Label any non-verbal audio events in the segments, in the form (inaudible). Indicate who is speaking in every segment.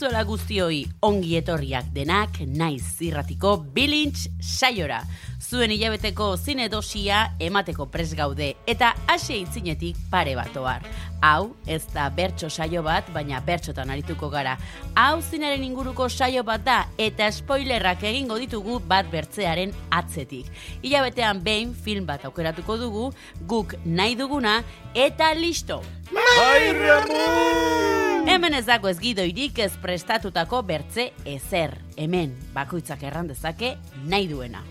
Speaker 1: Dagizuela guztioi, ongi etorriak denak, naiz zirratiko bilintz saiora. Zuen hilabeteko zine dosia emateko pres gaude eta hasi aitzinetik pare bat ohar. Hau, ez da bertso saio bat, baina bertsotan arituko gara. Hau zinaren inguruko saio bat da eta spoilerrak egingo ditugu bat bertzearen atzetik. Hilabetean behin film bat aukeratuko dugu, guk nahi duguna eta listo! Hemen ez dago ez gidoirik ez prestatutako bertze ezer. Hemen bakoitzak erran dezake nahi duena.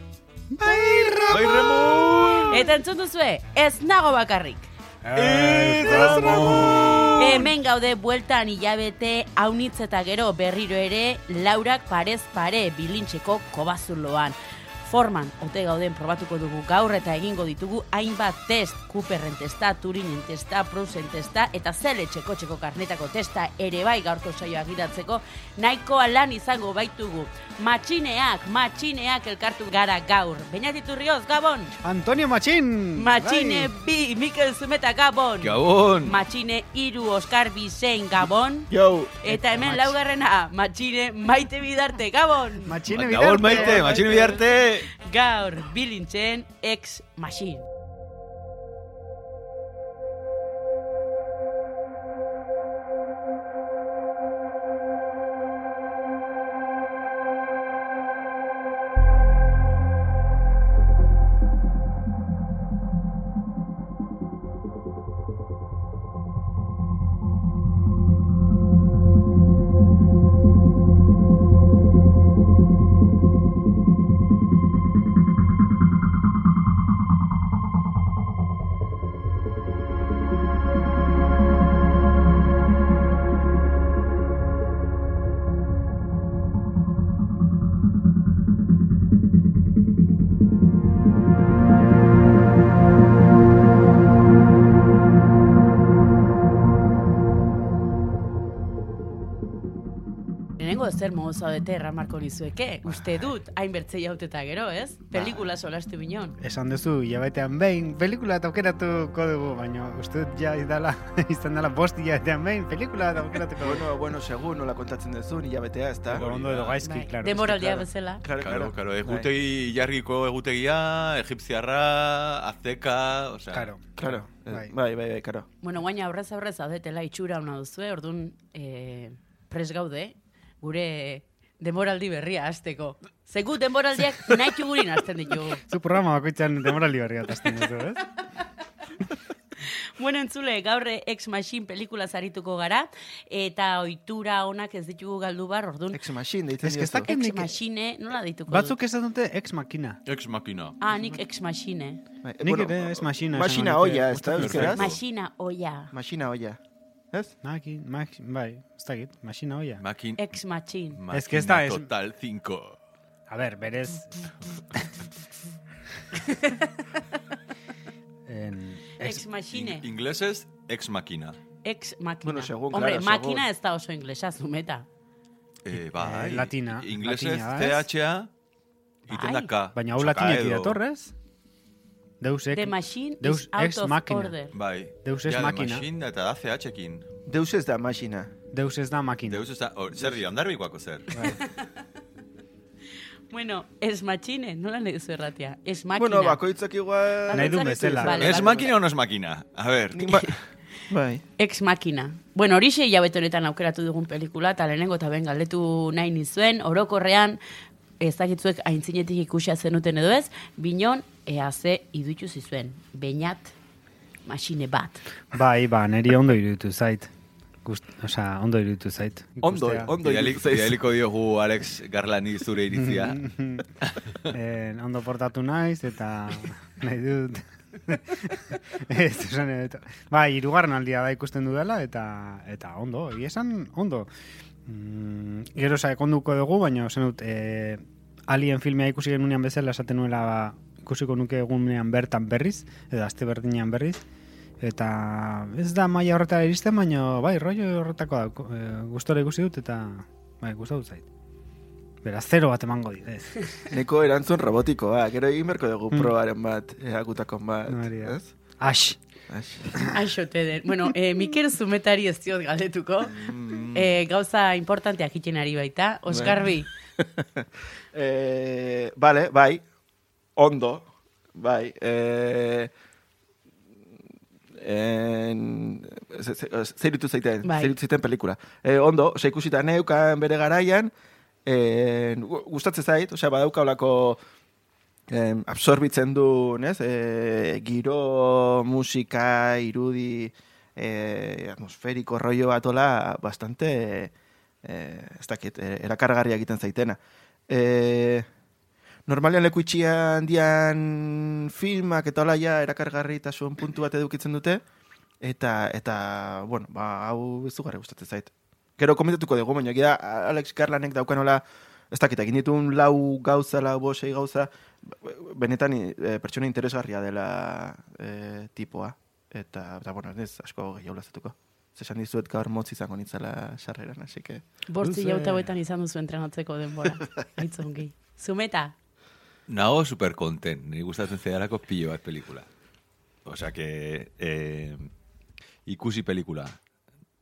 Speaker 2: Bai, Ramon!
Speaker 1: Eta entzun duzue, ez nago bakarrik.
Speaker 2: Ez, Ramon!
Speaker 1: Hemen gaude bueltan hilabete haunitz eta gero berriro ere laurak parez pare bilintxeko kobazuloan. Forman, ote gauden probatuko dugu gaur eta egingo ditugu hainbat test, Cooperren testa, Turinen testa, Prusen testa eta zele txeko txeko karnetako testa ere bai gaurko saioa gidatzeko nahikoa lan izango baitugu. Matxineak, matxineak elkartu gara gaur. Beñatit Urrioz, Gabon!
Speaker 3: Antonio Machín!
Speaker 1: Matxine bi, Mikel Zumeta, Gabon!
Speaker 2: Gabon!
Speaker 1: Matxine iru Oskar Bizein, Gabon!
Speaker 2: Yo!
Speaker 1: Eta hemen laugarrena, matxine maite bidarte, Gabon!
Speaker 3: Machine
Speaker 2: Gabon maite, matxine bidarte!
Speaker 1: Gaur bilintzen ex machine. Lehenengo zer modu zaudete erramarko nizueke, uste dut, hainbertzei hauteta gero, ez? Pelikula solastu binon.
Speaker 3: Esan duzu, hilabetean behin, pelikula eta aukeratuko dugu, baina uste dut ja idala, (laughs) izan dela bost hilabetean behin, pelikula eta aukeratuko dugu.
Speaker 4: Bueno, bueno, segun nola kontatzen duzu, hilabetea, ez da?
Speaker 3: Ondo edo gaizki,
Speaker 1: Bai,
Speaker 3: claro.
Speaker 1: Demoraldia
Speaker 4: claro.
Speaker 1: bezala.
Speaker 4: Claro,
Speaker 2: Claro, claro,
Speaker 4: Bai.
Speaker 2: egutegi, jarriko egutegia, egipziarra, azteka, osea...
Speaker 3: Claro.
Speaker 4: Claro,
Speaker 3: Bai.
Speaker 4: bai, bai, bai, claro.
Speaker 1: Bueno, guaina aurrez aurrez zaudetela itxura ona duzue, orduan e, pres gaude, gure demoraldi berria hasteko. Zegu demoraldiak (laughs) nahi txugurin hasten ditugu.
Speaker 3: Zu programa bakoitzan demorali berri bat azten duzu, ez? (laughs)
Speaker 1: Bueno, entzule, gaur Ex Machine pelikula zarituko gara, eta ohitura onak ez ditugu galdu bar, orduan
Speaker 4: Ex Machine deitzen diozu.
Speaker 3: dakit
Speaker 1: Ex Machine nola dituko
Speaker 3: Batzuk
Speaker 1: dut?
Speaker 3: ez dute ex makina.
Speaker 2: Ex makina.
Speaker 1: Ah, nik Ex Machine.
Speaker 3: Nik ere ez machina
Speaker 4: Machina oia, ez da?
Speaker 1: Machina, oia.
Speaker 4: Machina oia. Ez?
Speaker 3: Maki, maki, bai, ez dakit, machina oia.
Speaker 2: Makin...
Speaker 1: Ex Machine.
Speaker 2: Makina
Speaker 3: Ez que ez da, ez-
Speaker 2: Total 5.
Speaker 3: A ver, berez... (laughs) en,
Speaker 1: Ex Machine.
Speaker 2: In- inglesez, ex makina.
Speaker 1: Ex Machina.
Speaker 4: Bueno, segun,
Speaker 1: Hombre,
Speaker 4: claro,
Speaker 1: máquina
Speaker 4: segun.
Speaker 1: ez da oso inglesa, zumeta.
Speaker 2: Eh, bai.
Speaker 3: Eh, latina,
Speaker 2: Inglesez,
Speaker 3: latina da, ez?
Speaker 2: TH, iten da
Speaker 1: Bai.
Speaker 2: K.
Speaker 3: baina hau latinetik datorrez? Deus
Speaker 1: The
Speaker 3: ex,
Speaker 1: machine
Speaker 3: Deus
Speaker 1: is out of
Speaker 3: machina.
Speaker 1: order.
Speaker 2: Bai.
Speaker 3: Deus ex
Speaker 2: Ja,
Speaker 3: machina.
Speaker 2: Machine eta da CH-ekin.
Speaker 4: Deus ez da machina.
Speaker 3: Deus ez da makina.
Speaker 2: Deus ez da... oh, Zer dira, ondarbikoako zer? (laughs)
Speaker 1: Bueno, es machine, nola nahi duzu erratia? Es máquina.
Speaker 4: Bueno, bakoitzak igual...
Speaker 3: Nahi duen bezala.
Speaker 1: Vale,
Speaker 2: ¿Es
Speaker 1: vale,
Speaker 2: máquina o no es máquina? A ver.
Speaker 4: Ba... (laughs) Bai.
Speaker 1: Ex Machina. Bueno, horixe hilabete honetan aukeratu dugun pelikula, eta lehenengo eta ben galdetu nahi nizuen, orokorrean, ezagitzuek aintzinetik ikusia zenuten edo ez, binon, ea ze idutu zizuen. Beinat, masine bat.
Speaker 3: Bai, ba, neri ondo iruditu zait. Gust, osea, ondo iruditu zait.
Speaker 4: Ondo,
Speaker 3: ikustea.
Speaker 4: ondo iruditzen zaizu.
Speaker 2: Bidaliko diogu Alex Garlani zure iritzia. (laughs)
Speaker 3: eh, ondo portatu naiz, eta (laughs) nahi dut. (laughs) Ez, esan, eta, ba, irugarren aldia da ikusten dudala, eta eta ondo, egia esan, ondo. Mm, gero sakonduko dugu, baina zen dut, e, Alien filmea ikusi genunean bezala esaten nuela ba, ikusiko nuke egunean bertan berriz, edo aste berdinean berriz, eta ez da maila horretara iristen, baina bai, rollo horretako da, e, gustora ikusi dut, eta bai, gustatu zait. Beraz, zero bat emango dit, ez. (laughs)
Speaker 4: Neko erantzun robotikoa, gero egin berko dugu
Speaker 3: Mm.
Speaker 4: probaren bat, eagutakon bat,
Speaker 3: Hori da.
Speaker 4: ez?
Speaker 3: Ax!
Speaker 4: Ax.
Speaker 1: Aixote den. Bueno, eh, Mikel Zumetari ez diot galdetuko. Eh, gauza importanteak egiten ari baita. Oskarbi, (laughs)
Speaker 4: eh, vale, bai, ondo, bai, eh, en, ze- ze- zeiritu zaiten,
Speaker 1: Bai.
Speaker 4: zeiritu zaiten pelikula. Eh, ondo, ose ikusita neukan bere garaian, eh, gu- gustatzen zait, osea, badauka olako em, absorbitzen du, nez, eh, giro, musika, irudi, eh, atmosferiko rollo batola, bastante, eh, ez dakit, eh, erakargarria egiten zaitena. Eh, normalean leku itxian dian filmak eta hola ja erakargarritasun puntu bat edukitzen dute, eta, eta bueno, ba, hau izugarri gustatzen zait. Gero komentatuko dugu, baina da, Alex Garlanek daukanola, ez dakit, egin ditun lau gauza, lau bosei gauza, benetan e, pertsona interesgarria dela e, tipoa. Eta, eta bueno, ez asko gehiago lazatuko. Zesan dizuet gaur motz izango nintzela sarreran, así que...
Speaker 1: bortzi jauta izan duzu entrenatzeko denbora. (laughs) Aitzongi. Zumeta,
Speaker 2: Nago super content, niri gustatzen zaidarako pilo bat pelikula. Osea que eh, ikusi pelikula.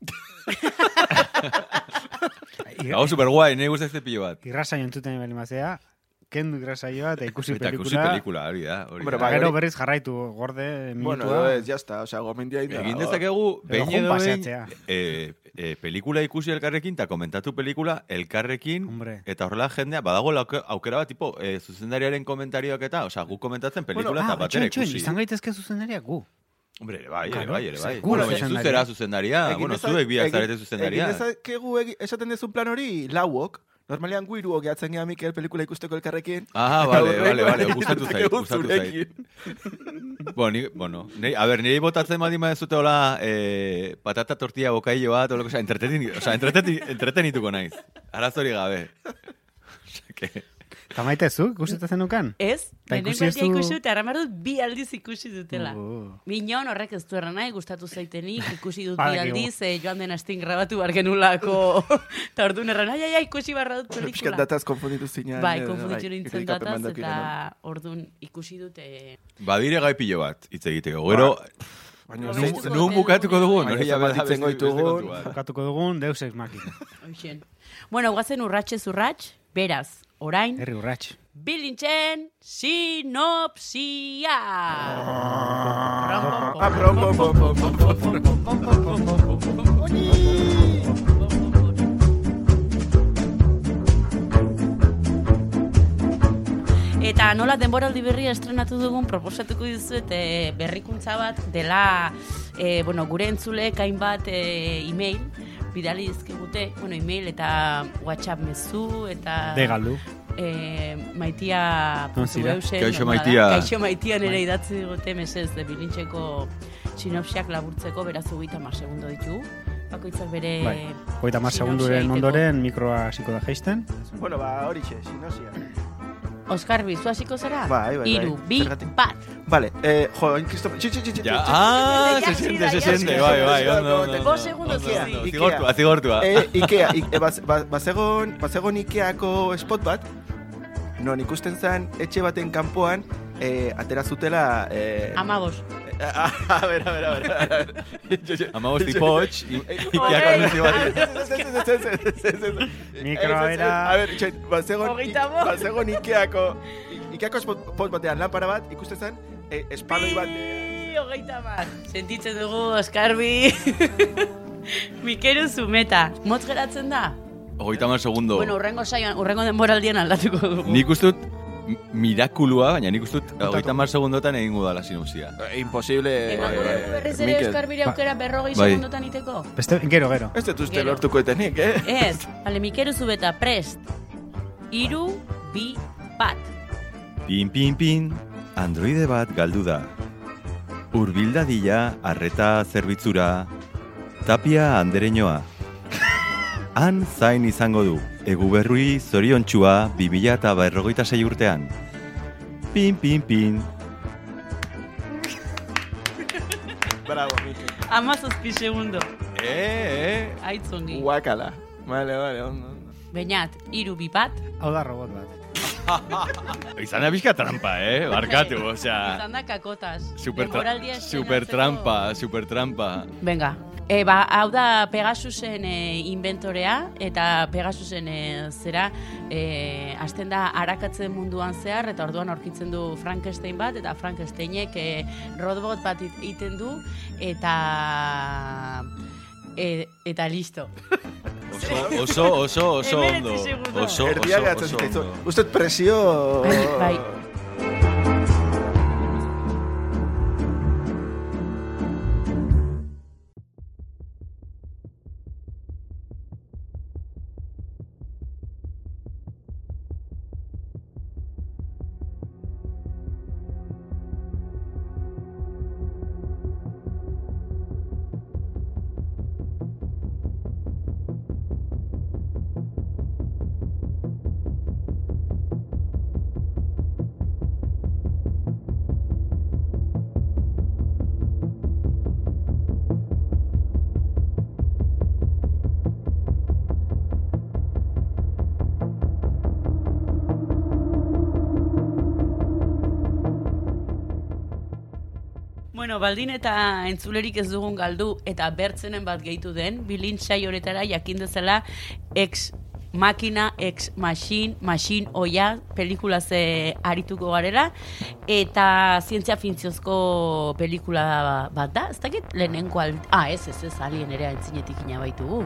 Speaker 2: (laughs) Nago super guai, niri gustatzen pilo bat.
Speaker 3: Irrasaio entzuten bali mazea, kendu irrasaioa eta ikusi
Speaker 2: Eta ikusi
Speaker 3: pelikula.
Speaker 2: pelikula, hori da. Hori
Speaker 4: Hombre,
Speaker 2: da.
Speaker 4: ba,
Speaker 3: Gero berriz jarraitu gorde
Speaker 4: Bueno,
Speaker 3: minutua.
Speaker 4: ez, jazta, osea, gomendia inda.
Speaker 2: Egin dezakegu, behin edo behin,
Speaker 3: paseatzea.
Speaker 2: eh, eh, pelikula ikusi elkarrekin, eta komentatu pelikula elkarrekin,
Speaker 3: Hombre.
Speaker 2: eta horrela jendea, badago aukera bat, tipo, eh, zuzendariaren komentarioak eta, osea, gu komentatzen pelikula eta
Speaker 3: ah,
Speaker 2: batera ikusi.
Speaker 3: izan gaitezke zuzendariak gu.
Speaker 2: Hombre, ere bai, ere
Speaker 3: Claro,
Speaker 2: bai, ere bai. Bueno, baina
Speaker 3: zuzendaria.
Speaker 2: zu zera zuzendaria, bueno, zuek biak zarete zuzendaria.
Speaker 4: Egin dezakegu esaten dezun plan hori, lauok. Normalean gu hiruok gehatzen gea Mikel pelikula ikusteko elkarrekin.
Speaker 2: Ah, vale, vale,
Speaker 4: egin
Speaker 2: gustatu zait, gustatu zait. Bueno, ni, bueno, nei, a ber, niri botatzen badi maezute hola eh, patata tortilla bokaillo bat, olako, osea, entreteni, osea, entreteni, entretenituko naiz. Arazori gabe. (laughs) Osea, que...
Speaker 3: Eta maite zu, ikusita zenukan?
Speaker 1: ez?
Speaker 3: Ta
Speaker 1: Lehenengo
Speaker 3: ikusi
Speaker 1: dut, arramar dut bi aldiz ikusi dutela.
Speaker 3: Uh.
Speaker 1: Minon horrek ez du nahi, gustatu zaitenik, ikusi dut (laughs) bi aldiz, eh, joan den astin grabatu bar genulako, (laughs) eta orduan erran, ai, ai, ai, ikusi barra dut
Speaker 4: Piskat
Speaker 1: pelikula.
Speaker 4: dataz konfunditu zinean.
Speaker 1: Bai,
Speaker 4: eh,
Speaker 1: konfunditu nintzen dataz, eta orduan ikusi dut... Eh,
Speaker 2: Badire gai pilo bat, hitz egiteko. Gero,
Speaker 4: Baina,
Speaker 1: Bukatuko
Speaker 2: bukatuko dugu,
Speaker 4: Baina zenbat
Speaker 2: jabe da
Speaker 4: hitzen
Speaker 2: beste- beste
Speaker 4: goitugun.
Speaker 3: Bukatuko dugun Deus Ex Machina.
Speaker 1: Bueno, guazen urratxe urrats, beraz, orain,
Speaker 3: Herri urrats.
Speaker 1: bilintzen sinopsia! Eta nola denboraldi berria estrenatu dugun proposatuko dizuet e, berrikuntza bat dela e, bueno, gure entzulek hainbat e, email bidali dizkigute, bueno, email eta WhatsApp mezu eta
Speaker 3: De galdu.
Speaker 1: e, maitia
Speaker 3: zira?
Speaker 1: eusen,
Speaker 2: Kaixo? Maitia.
Speaker 1: Kaixo maitia nire
Speaker 3: Bai.
Speaker 1: idatzi digute mesez de bilintxeko sinopsiak laburtzeko beraz ugeita mar segundo ditugu. Bakoitzak bere
Speaker 3: Bai. Hogeita mar
Speaker 1: sinopsia
Speaker 3: segunduren
Speaker 1: egiteko.
Speaker 3: ondoren mikroa hasiko da jaisten.
Speaker 4: Bueno, ba, hori xe, sinosia.
Speaker 1: Oskar, bizu hasiko zera?
Speaker 4: Bai, bai, bai.
Speaker 1: Iru, bi, bat.
Speaker 4: Vale, eh, jo,
Speaker 2: Ja,
Speaker 4: txi,
Speaker 2: ah,
Speaker 1: Ya
Speaker 2: se siente, se
Speaker 1: ya
Speaker 2: siente, bai, bai, ondo, ondo,
Speaker 1: Bost
Speaker 2: ondo,
Speaker 1: segundos
Speaker 4: Ikea.
Speaker 2: Zigortua, zigortua.
Speaker 4: Eh, Ikea, ik, eh, baz, baz, bazegon, bazegon Ikeako spot bat, non ikusten zen etxe baten kanpoan, eh, atera zutela... Eh,
Speaker 1: Amabos.
Speaker 4: a, a ver, a ver, a ver. a ver.
Speaker 2: Amabosti poch, i-
Speaker 1: Okei.
Speaker 2: ikiak anuntzio bat.
Speaker 3: Mikroa era-
Speaker 4: A ver, bazegon, bazegon Ikeako, Ikeako spot, batean lanpara bat, ikusten zen, eh, espaloi bat...
Speaker 1: Bi, hogeita bat. Sentitzen dugu, Oskarbi. (laughs) Mikeru zumeta. Motz geratzen da?
Speaker 2: Hogeita mar segundo.
Speaker 1: Bueno, urrengo saioan, urrengo denboraldian aldatuko dugu.
Speaker 2: Nik m- mirakulua, baina nik uste dut hogeita mar segundotan egingo da la sinopsia.
Speaker 4: Eh, imposible...
Speaker 1: Emango
Speaker 4: eh,
Speaker 1: dugu berriz ere. Oskarbire aukera berrogei
Speaker 2: Bai.
Speaker 1: segundotan iteko?
Speaker 3: Beste, gero, gero.
Speaker 4: Ez dut uste lortuko etenik, eh?
Speaker 1: Ez, bale, Mikeru zubeta, prest. Iru, bi, bat.
Speaker 2: Pin, pin, pin, androide bat galdu da. Urbildadila arreta zerbitzura, tapia andereñoa. (laughs) Han zain izango du, egu berrui zoriontxua 2000 eta berrogeita sei urtean. Pin, pin, pin.
Speaker 4: Bravo, Mikel.
Speaker 1: Ama zazpi segundo.
Speaker 2: Eh, eh.
Speaker 1: Aitzongi.
Speaker 4: Guakala. Vale, vale, ondo. ondo.
Speaker 1: Beñat, iru bipat.
Speaker 3: Hau da robot bat. (laughs)
Speaker 2: Izan da bizka trampa, eh? (laughs) Barkatu, osea...
Speaker 1: Izan da kakotas.
Speaker 2: Super, tra super trampa, super trampa.
Speaker 1: Venga. E, ba, hau da Pegasusen e, inventorea, eta Pegasusen e, zera, e, hasten da arakatzen munduan zehar, eta orduan aurkitzen du Frankenstein bat, eta Frankensteinek e, robot bat it- egiten du, eta... E, eta listo.
Speaker 2: Oso, oso, oso, oso ondo.
Speaker 1: Hemeretzi segundo.
Speaker 2: Oso,
Speaker 4: Erdiak
Speaker 2: oso,
Speaker 4: atzen
Speaker 2: oso
Speaker 4: zitzaizu.
Speaker 2: ondo.
Speaker 4: Uste dut presio...
Speaker 1: Bai, bai. Baldin eta entzulerik ez dugun galdu eta bertzenen bat gehitu den, bilintxai honetara jakin dezala ex makina, ex machine, machine oia, pelikula ze arituko garela, eta zientzia finziozko pelikula bat da, ez dakit lehenengo. Ah, ez, ez, ez, alien ere entzinetik ina baitugu.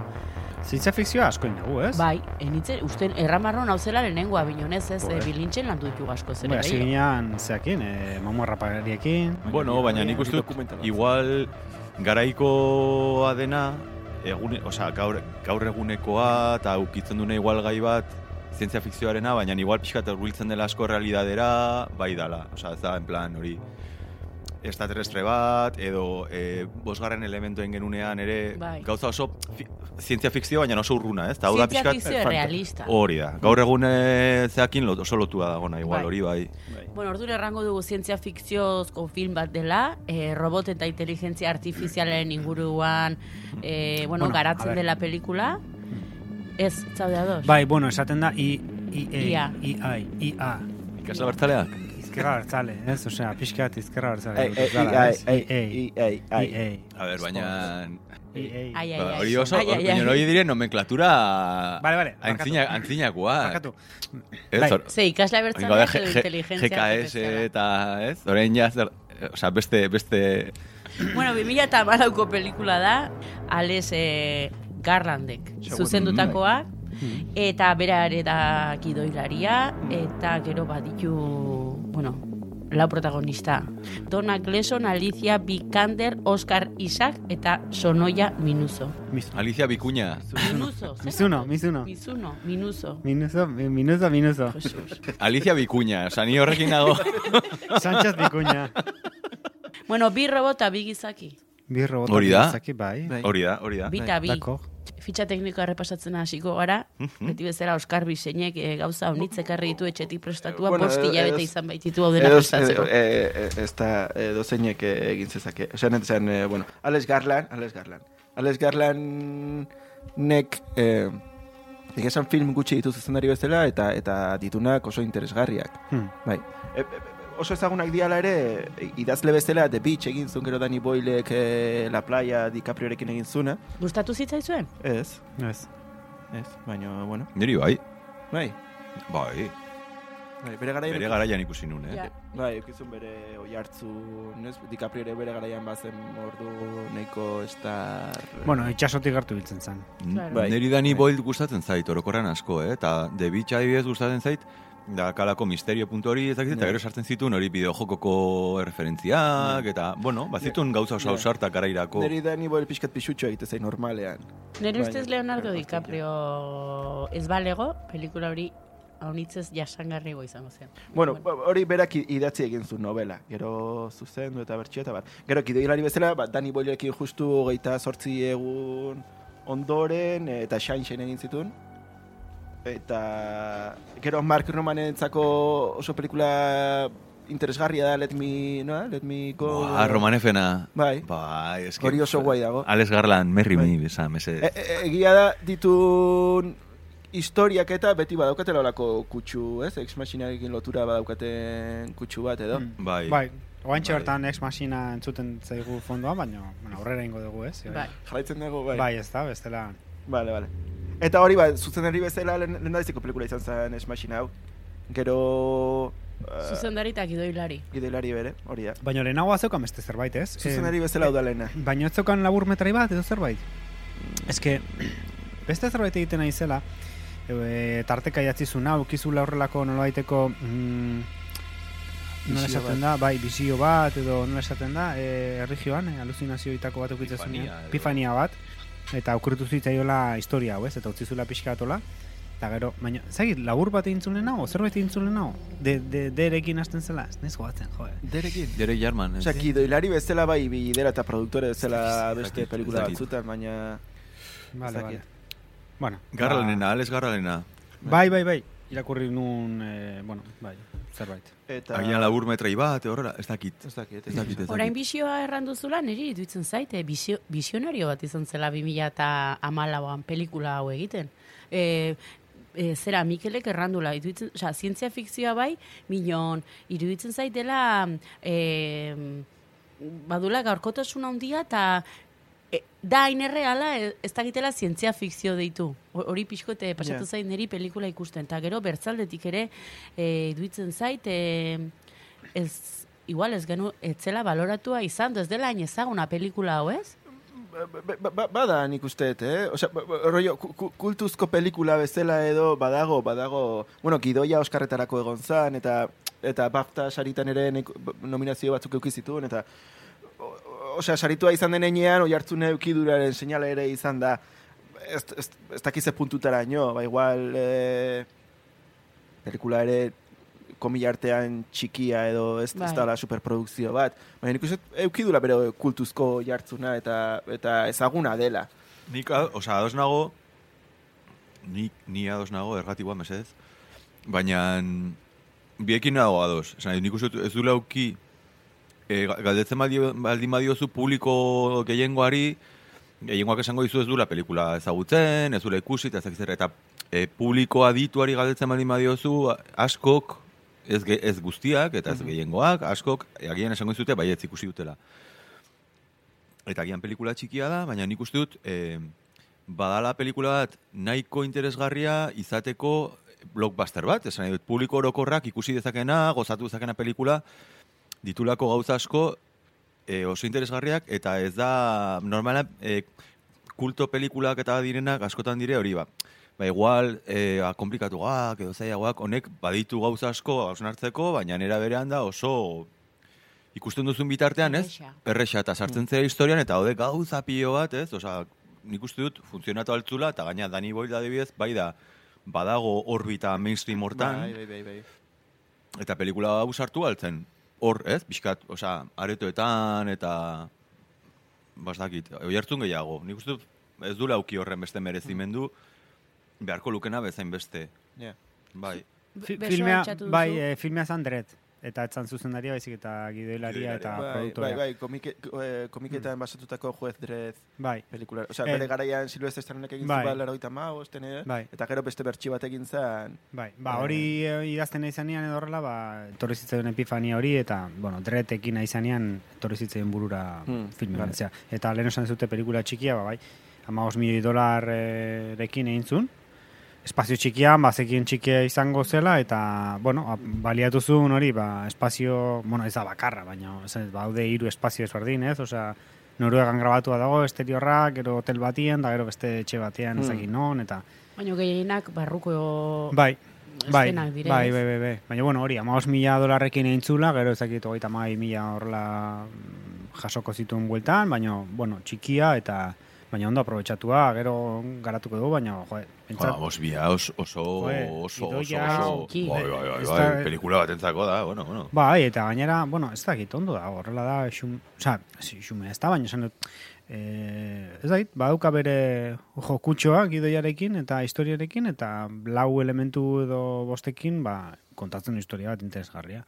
Speaker 3: Zientzia fikzioa asko inagu, ez?
Speaker 1: Bai, enitzen, usten, erramarron hau zela lehenengoa, binonez ez,
Speaker 3: Joder.
Speaker 1: e, bilintxen landu ditu asko zer
Speaker 3: Bai, ginean, zeakin, e, mamu harrapagariekin.
Speaker 2: Bueno, baina nik uste igual garaikoa dena, egune, osea, gaur, gaur egunekoa eta ukitzen dune igual gai bat, zientzia fikzioarena, baina igual pixkat hurbiltzen dela asko realidadera, bai dala. Osea, ez da, en plan, hori, extraterrestre bat, edo e, bosgarren elementoen genunean ere,
Speaker 1: Bai.
Speaker 2: gauza oso fi, zientzia fikzio, baina oso urruna, ez? Ta hau da
Speaker 1: Zientzia fikzio realista.
Speaker 2: hori da. Gaur egun e, zeakin lot, oso lotua dagona, igual,
Speaker 1: Bai.
Speaker 2: hori bai.
Speaker 1: Bueno, ordura errango dugu zientzia fikziozko film bat dela, e, robot eta inteligentzia artifizialen inguruan, e, bueno,
Speaker 3: Bueno,
Speaker 1: garatzen dela pelikula. Ez, zaude ados?
Speaker 3: Bai, bueno, esaten da I, I,
Speaker 1: IA.
Speaker 3: E, I, I, A.
Speaker 2: Ikasla bertzaleak?
Speaker 3: Izkerra bertzale, ez? Osea, pixkat izkerra bertzale.
Speaker 4: Ei, ei, ei, ei, ei.
Speaker 2: A ber, baina... Ba, hori oso,
Speaker 1: Ai, ai, ai.
Speaker 2: baina hori diren nomenklatura
Speaker 3: Vale, vale, barkatu.
Speaker 2: antzina, antzinakoa.
Speaker 3: Barkatu.
Speaker 2: Ez,
Speaker 3: Bai.
Speaker 2: hor-
Speaker 1: Ze, ikasla
Speaker 2: de,
Speaker 1: edo inteligentzia
Speaker 2: GKS eta, ez? Orain ja, zer, o sea, beste, beste...
Speaker 1: Bueno, 2000 eta malauko pelikula da, Alex e, Garlandek zuzendutakoa, eta bera ere da gidoilaria, eta gero baditu, bueno, lau protagonista. Donna Gleason, Alicia Vikander, Oscar Isaac eta Sonoya Minuso.
Speaker 2: Alicia Bikuña.
Speaker 1: Minuso?
Speaker 3: Mizuno, Mizuno.
Speaker 1: Mizuno, Minuso.
Speaker 3: Minuzo, mi- minuzo, minuzo.
Speaker 1: Jesus.
Speaker 2: Alicia Bikuña. Osa, ni horrekin nago. (laughs)
Speaker 3: Sánchez Bikuña.
Speaker 1: Bueno, bi robot eta bi gizaki.
Speaker 3: Bi robot.
Speaker 2: Hori da?
Speaker 3: Zaki, bai.
Speaker 2: Hori da, hori da.
Speaker 1: Bi eta bi.
Speaker 3: Dako.
Speaker 1: Fitxa teknikoa errepasatzen hasiko gara, beti bezala Oskar Biseinek e, gauza honitz ekarri ditu etxetik prestatua,
Speaker 4: Bueno,
Speaker 1: hilabete
Speaker 4: edo-
Speaker 1: izan baititu hau dena prestatzeko.
Speaker 4: e, e, ez da egin zezake. Osean, zen, e, bueno, Alex Garland, Alex Garland. Alex Garland nek e, esan film gutxi ditu zuzendari bezala eta eta ditunak oso interesgarriak.
Speaker 3: Hmm.
Speaker 4: Bai. E, e, oso ezagunak diala ere, idazle bezala The Beach egin zuen gero Danny Boylek e, La Playa DiCapriorekin egin zuna.
Speaker 1: Gustatu zitzaizuen?
Speaker 4: Ez,
Speaker 3: Ez.
Speaker 4: ez, baina, bueno,
Speaker 2: Niri bai.
Speaker 4: bai.
Speaker 2: Bai.
Speaker 4: Bai, bere garaian
Speaker 2: Bere garaian ikusi nun, eh?
Speaker 1: Ja.
Speaker 4: Bai, eukizun bere oi hartzu, ez? DiCaprio ere bere garaian bazen ordu nahiko estar...
Speaker 3: Bueno, itxasotik hartu biltzen zen.
Speaker 1: Claro.
Speaker 4: Bai.
Speaker 2: Niri Danny Boyle gustatzen zait, orokorran asko, eh? Eta The Beach adibidez gustatzen zait, da kalako misterio puntu hori, ez dakit, eta
Speaker 4: Ja.
Speaker 2: gero sartzen zituen hori bideojokoko referentziak, eta, bueno, bazitun gauza oso
Speaker 4: Ja.
Speaker 2: ausartak garairako.
Speaker 4: Neri Danny Boyle pixkat pixutxo egite zain normalean. Bai.
Speaker 1: ustez Leonardo DiCaprio ez balego, pelikula hori haunitzez jasangarrigo izango zen.
Speaker 4: Bueno, ba, hori berak idatzi egin zu novela. Gero zuzendu eta bertxio eta bat. Gero kidoilari bezala, ba, Dani Boilekin justu geita sortzi egun ondoren eta Shine Shine egin zituen. Eta gero Mark Romanentzako oso pelikula interesgarria da Let Me, no? Let Me Go.
Speaker 2: Ba, romanefena.
Speaker 4: Bai.
Speaker 2: Bai, eske...
Speaker 4: Hori oso guai dago.
Speaker 2: Alex Garland, Merry
Speaker 4: Bai.
Speaker 2: Me, besa, mese.
Speaker 4: E, e, egia da ditun historiak eta beti badaukatela olako kutsu, ez? Ex Machinarekin lotura badaukaten kutsu bat edo.
Speaker 3: Mm.
Speaker 2: Bai.
Speaker 3: Bai, oantxe
Speaker 2: Bai.
Speaker 3: bertan ex machina entzuten zaigu fondoan, baina bueno, aurrera ingo dugu, ez?
Speaker 1: Bai.
Speaker 4: Jarraitzen dugu, bai.
Speaker 3: Bai, ez da, bestela...
Speaker 4: Vale, vale. Eta hori, ba, zuzenari bezala lehen lehendabiziko pelikula izan zen Ex Machina hau. Gero... Uh,
Speaker 1: Zuzendari eta gidoilari.
Speaker 4: Gidoilari bere, hori da.
Speaker 3: Baina lehenago azeukan beste zerbait, ez?
Speaker 4: Zuzenari bezala hau da lehena.
Speaker 3: Baina ez zeukan labur metrai bat edo zerbait? Ez que, beste zerbait egiten nahi zela, e, tarteka jatzizuna, ukizula horrelako nolabaiteko... Mm, nola esaten da, bai, bizio bat, edo nola esaten da, e, erregioan, e, aluzinazioitako bat ukitzen
Speaker 2: Epifania
Speaker 3: zunean,
Speaker 2: edo-
Speaker 3: pifania bat, eta aukritu zitzaiola historia hau, ez? Eta utzizula pixkatola, eta gero, baina, zagit, labur bat egin zuen nago, zerbait egin zuen nago, de, de, derekin hasten zela, ez nez goatzen, joe.
Speaker 4: Derekin.
Speaker 2: Derek Jarman, ez?
Speaker 4: Osea, gidoilari bezala bai bidera eta produktore bezala
Speaker 2: Ez
Speaker 4: beste pelikula batzutan, baina...
Speaker 3: Vale, vale. Bueno,
Speaker 2: Garralena, Alex Garralena.
Speaker 3: Bai, bai, bai. Irakurri nun, eh, bueno, bai, zerbait.
Speaker 4: Eta...
Speaker 2: Agian labur metrai bat, horrela, ez dakit.
Speaker 4: Ez dakit,
Speaker 2: Ez dakit,
Speaker 1: Orain bizioa erranduzula, niri iruditzen zaite, bizio, bizionario bat izan zela 2000 eta amalauan pelikula hau egiten. E, e, zera, Mikelek errandula, iruditzen, oza, zientzia fikzioa bai, minon, iruditzen zaitela, e, badula gaurkotasun handia eta e, da hain erreala, e, ez dakitela zientzia fikzio deitu. Ho- Hori pixkote pasatu
Speaker 4: Ja.
Speaker 1: zait niri pelikula ikusten. Eta gero bertzaldetik ere, e, iruditzen zait, e, ez, igual ez genu, etzela baloratua izan, ez dela hain ezaguna pelikula hau, ez?
Speaker 4: Ba- ba- ba- Bada nik usteet, eh? Osea, ba- ba- rollo, ku- kultuzko pelikula bezala edo badago, badago, bueno, gidoia Oskarretarako egon zan, eta eta BAFTA saritan ere nek- nominazio batzuk euki zituen, eta osea, saritua izan den enean, oi hartzune eukiduraren seinale ere izan da, ez, ez, ez dakize puntutara ino, ba igual, eh, pelikula ere komila artean txikia edo ez,
Speaker 1: Bai.
Speaker 4: ez dala superprodukzio bat. Baina nik uste eukidura bere kultuzko jartzuna eta eta ezaguna dela.
Speaker 2: Nik, a- osea, ados nago, nik, ni ados nago, erratikoa mesedez, baina biekin nago ados. Esan, nik uste ez du lauki, e, galdetzen baldin badiozu publiko gehiengoari, gehiengoak esango dizu ez dula pelikula ezagutzen, ez dula ikusi, eta ez zer, eta e, publiko adituari galdetzen baldin badiozu, askok, ez, ge, ez guztiak, eta ez gehiengoak, askok, agian esango dizute, baietz ikusi dutela. Eta agian pelikula txikia da, baina nik uste dut, e, badala pelikula bat nahiko interesgarria izateko blockbuster bat, esan dut, publiko orokorrak ikusi dezakena, gozatu dezakena pelikula, ditulako gauza asko e, oso interesgarriak, eta ez da normala e, kulto pelikulak eta direnak askotan dire hori ba. Ba, igual, e, ba, komplikatuak edo zailagoak, honek baditu gauza asko hausnartzeko, baina nera berean da oso ikusten duzun bitartean, ez?
Speaker 1: Erresa.
Speaker 2: Eta sartzen zera historian, eta hode gauza pilo bat, ez? Osa, nik uste dut, funtzionatu altzula, eta gaina Dani Boyle adibidez, bai da, badago orbita mainstream hortan,
Speaker 4: Bai, bai, bai, bai.
Speaker 2: eta pelikula hau sartu altzen. Hor, ez? Biskat, osea, aretoetan eta bastakit, oi hartzun gehiago. Nik uste ez du lauki horren beste merezimendu, beharko lukena bezain beste.
Speaker 4: Ja.
Speaker 2: Bai.
Speaker 3: Filmea, bai, e, filmea zan dret. Eta etzan zuzendaria baizik eta gidoilaria eta
Speaker 4: Bai, bai,
Speaker 3: produktorea.
Speaker 4: bai, komike, eh, komiketan basatutako juez drez
Speaker 3: Bai,
Speaker 4: pelikula. Osea,
Speaker 3: Eh,
Speaker 4: bere garaian Silvestre Stallonek egin
Speaker 3: bai.
Speaker 4: zuen eh?
Speaker 3: Bai.
Speaker 4: Eta gero beste bertsi bat egin zen.
Speaker 3: bai. Ba,
Speaker 4: Eh.
Speaker 3: hori e, idazten izanean edo horrela, ba, etorri zitzaion epifania hori, eta, bueno, dretekin izanean, etorri zitzaion burura
Speaker 4: Hmm,
Speaker 3: filme
Speaker 4: vale.
Speaker 3: Eta lehen esan zute pelikula txikia, ba, bai, amagos milioi dolarrekin egin zuen, espazio txikian, bazekien txikia izango zela, eta, bueno, baliatu zuen hori, ba, espazio, bueno, ez da bakarra, baina, ez, baude hiru espazio ezberdin, ez? Osea, Noruegan grabatua dago, esteriorrak, gero hotel batien, da gero beste etxe batean,
Speaker 4: Hmm.
Speaker 3: ezakin non, eta...
Speaker 1: Baina gehienak barruko
Speaker 3: Bai, bai, bai, bai, bai, bai. Baina, bueno, hori, amagos mila dolarrekin egin zula, gero ezakit hogeita mai mila horrela mm, jasoko zituen bueltan, baina, bueno, txikia eta baina ondo aprobetxatua, gero garatuko dugu, baina, jo,
Speaker 2: Ba, bos bia oso, oso,
Speaker 3: Joe,
Speaker 2: oso, oso, oso, bai, bai, bai, bai,
Speaker 3: da-
Speaker 2: pelikula batentzako da, bueno, bueno.
Speaker 3: Bai, eta gainera, bueno, ez dakit ondo da, horrela da, xum, oza, xume ez da, baina esan dut, eh, ez dakit, badauka bere jokutxoa gidoiarekin eta historiarekin, eta lau elementu edo bostekin, ba, kontatzen historia bat interesgarria.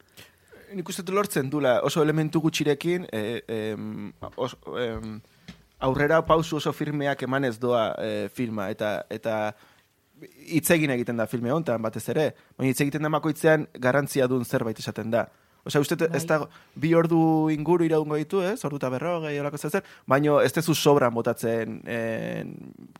Speaker 4: Nik uste lortzen dula oso elementu gutxirekin e, em, os, em, aurrera pausu oso firmeak emanez doa e, filma eta eta hitz egin egiten da filme honetan batez ere, baina hitz egiten da makoitzean garrantzia duen zerbait esaten da. Osea, uste
Speaker 1: Bai.
Speaker 4: ez da bi ordu inguru iraungo ditu, ez? Ordu eta berrogei, olako zer, baina ez tezu sobran botatzen en,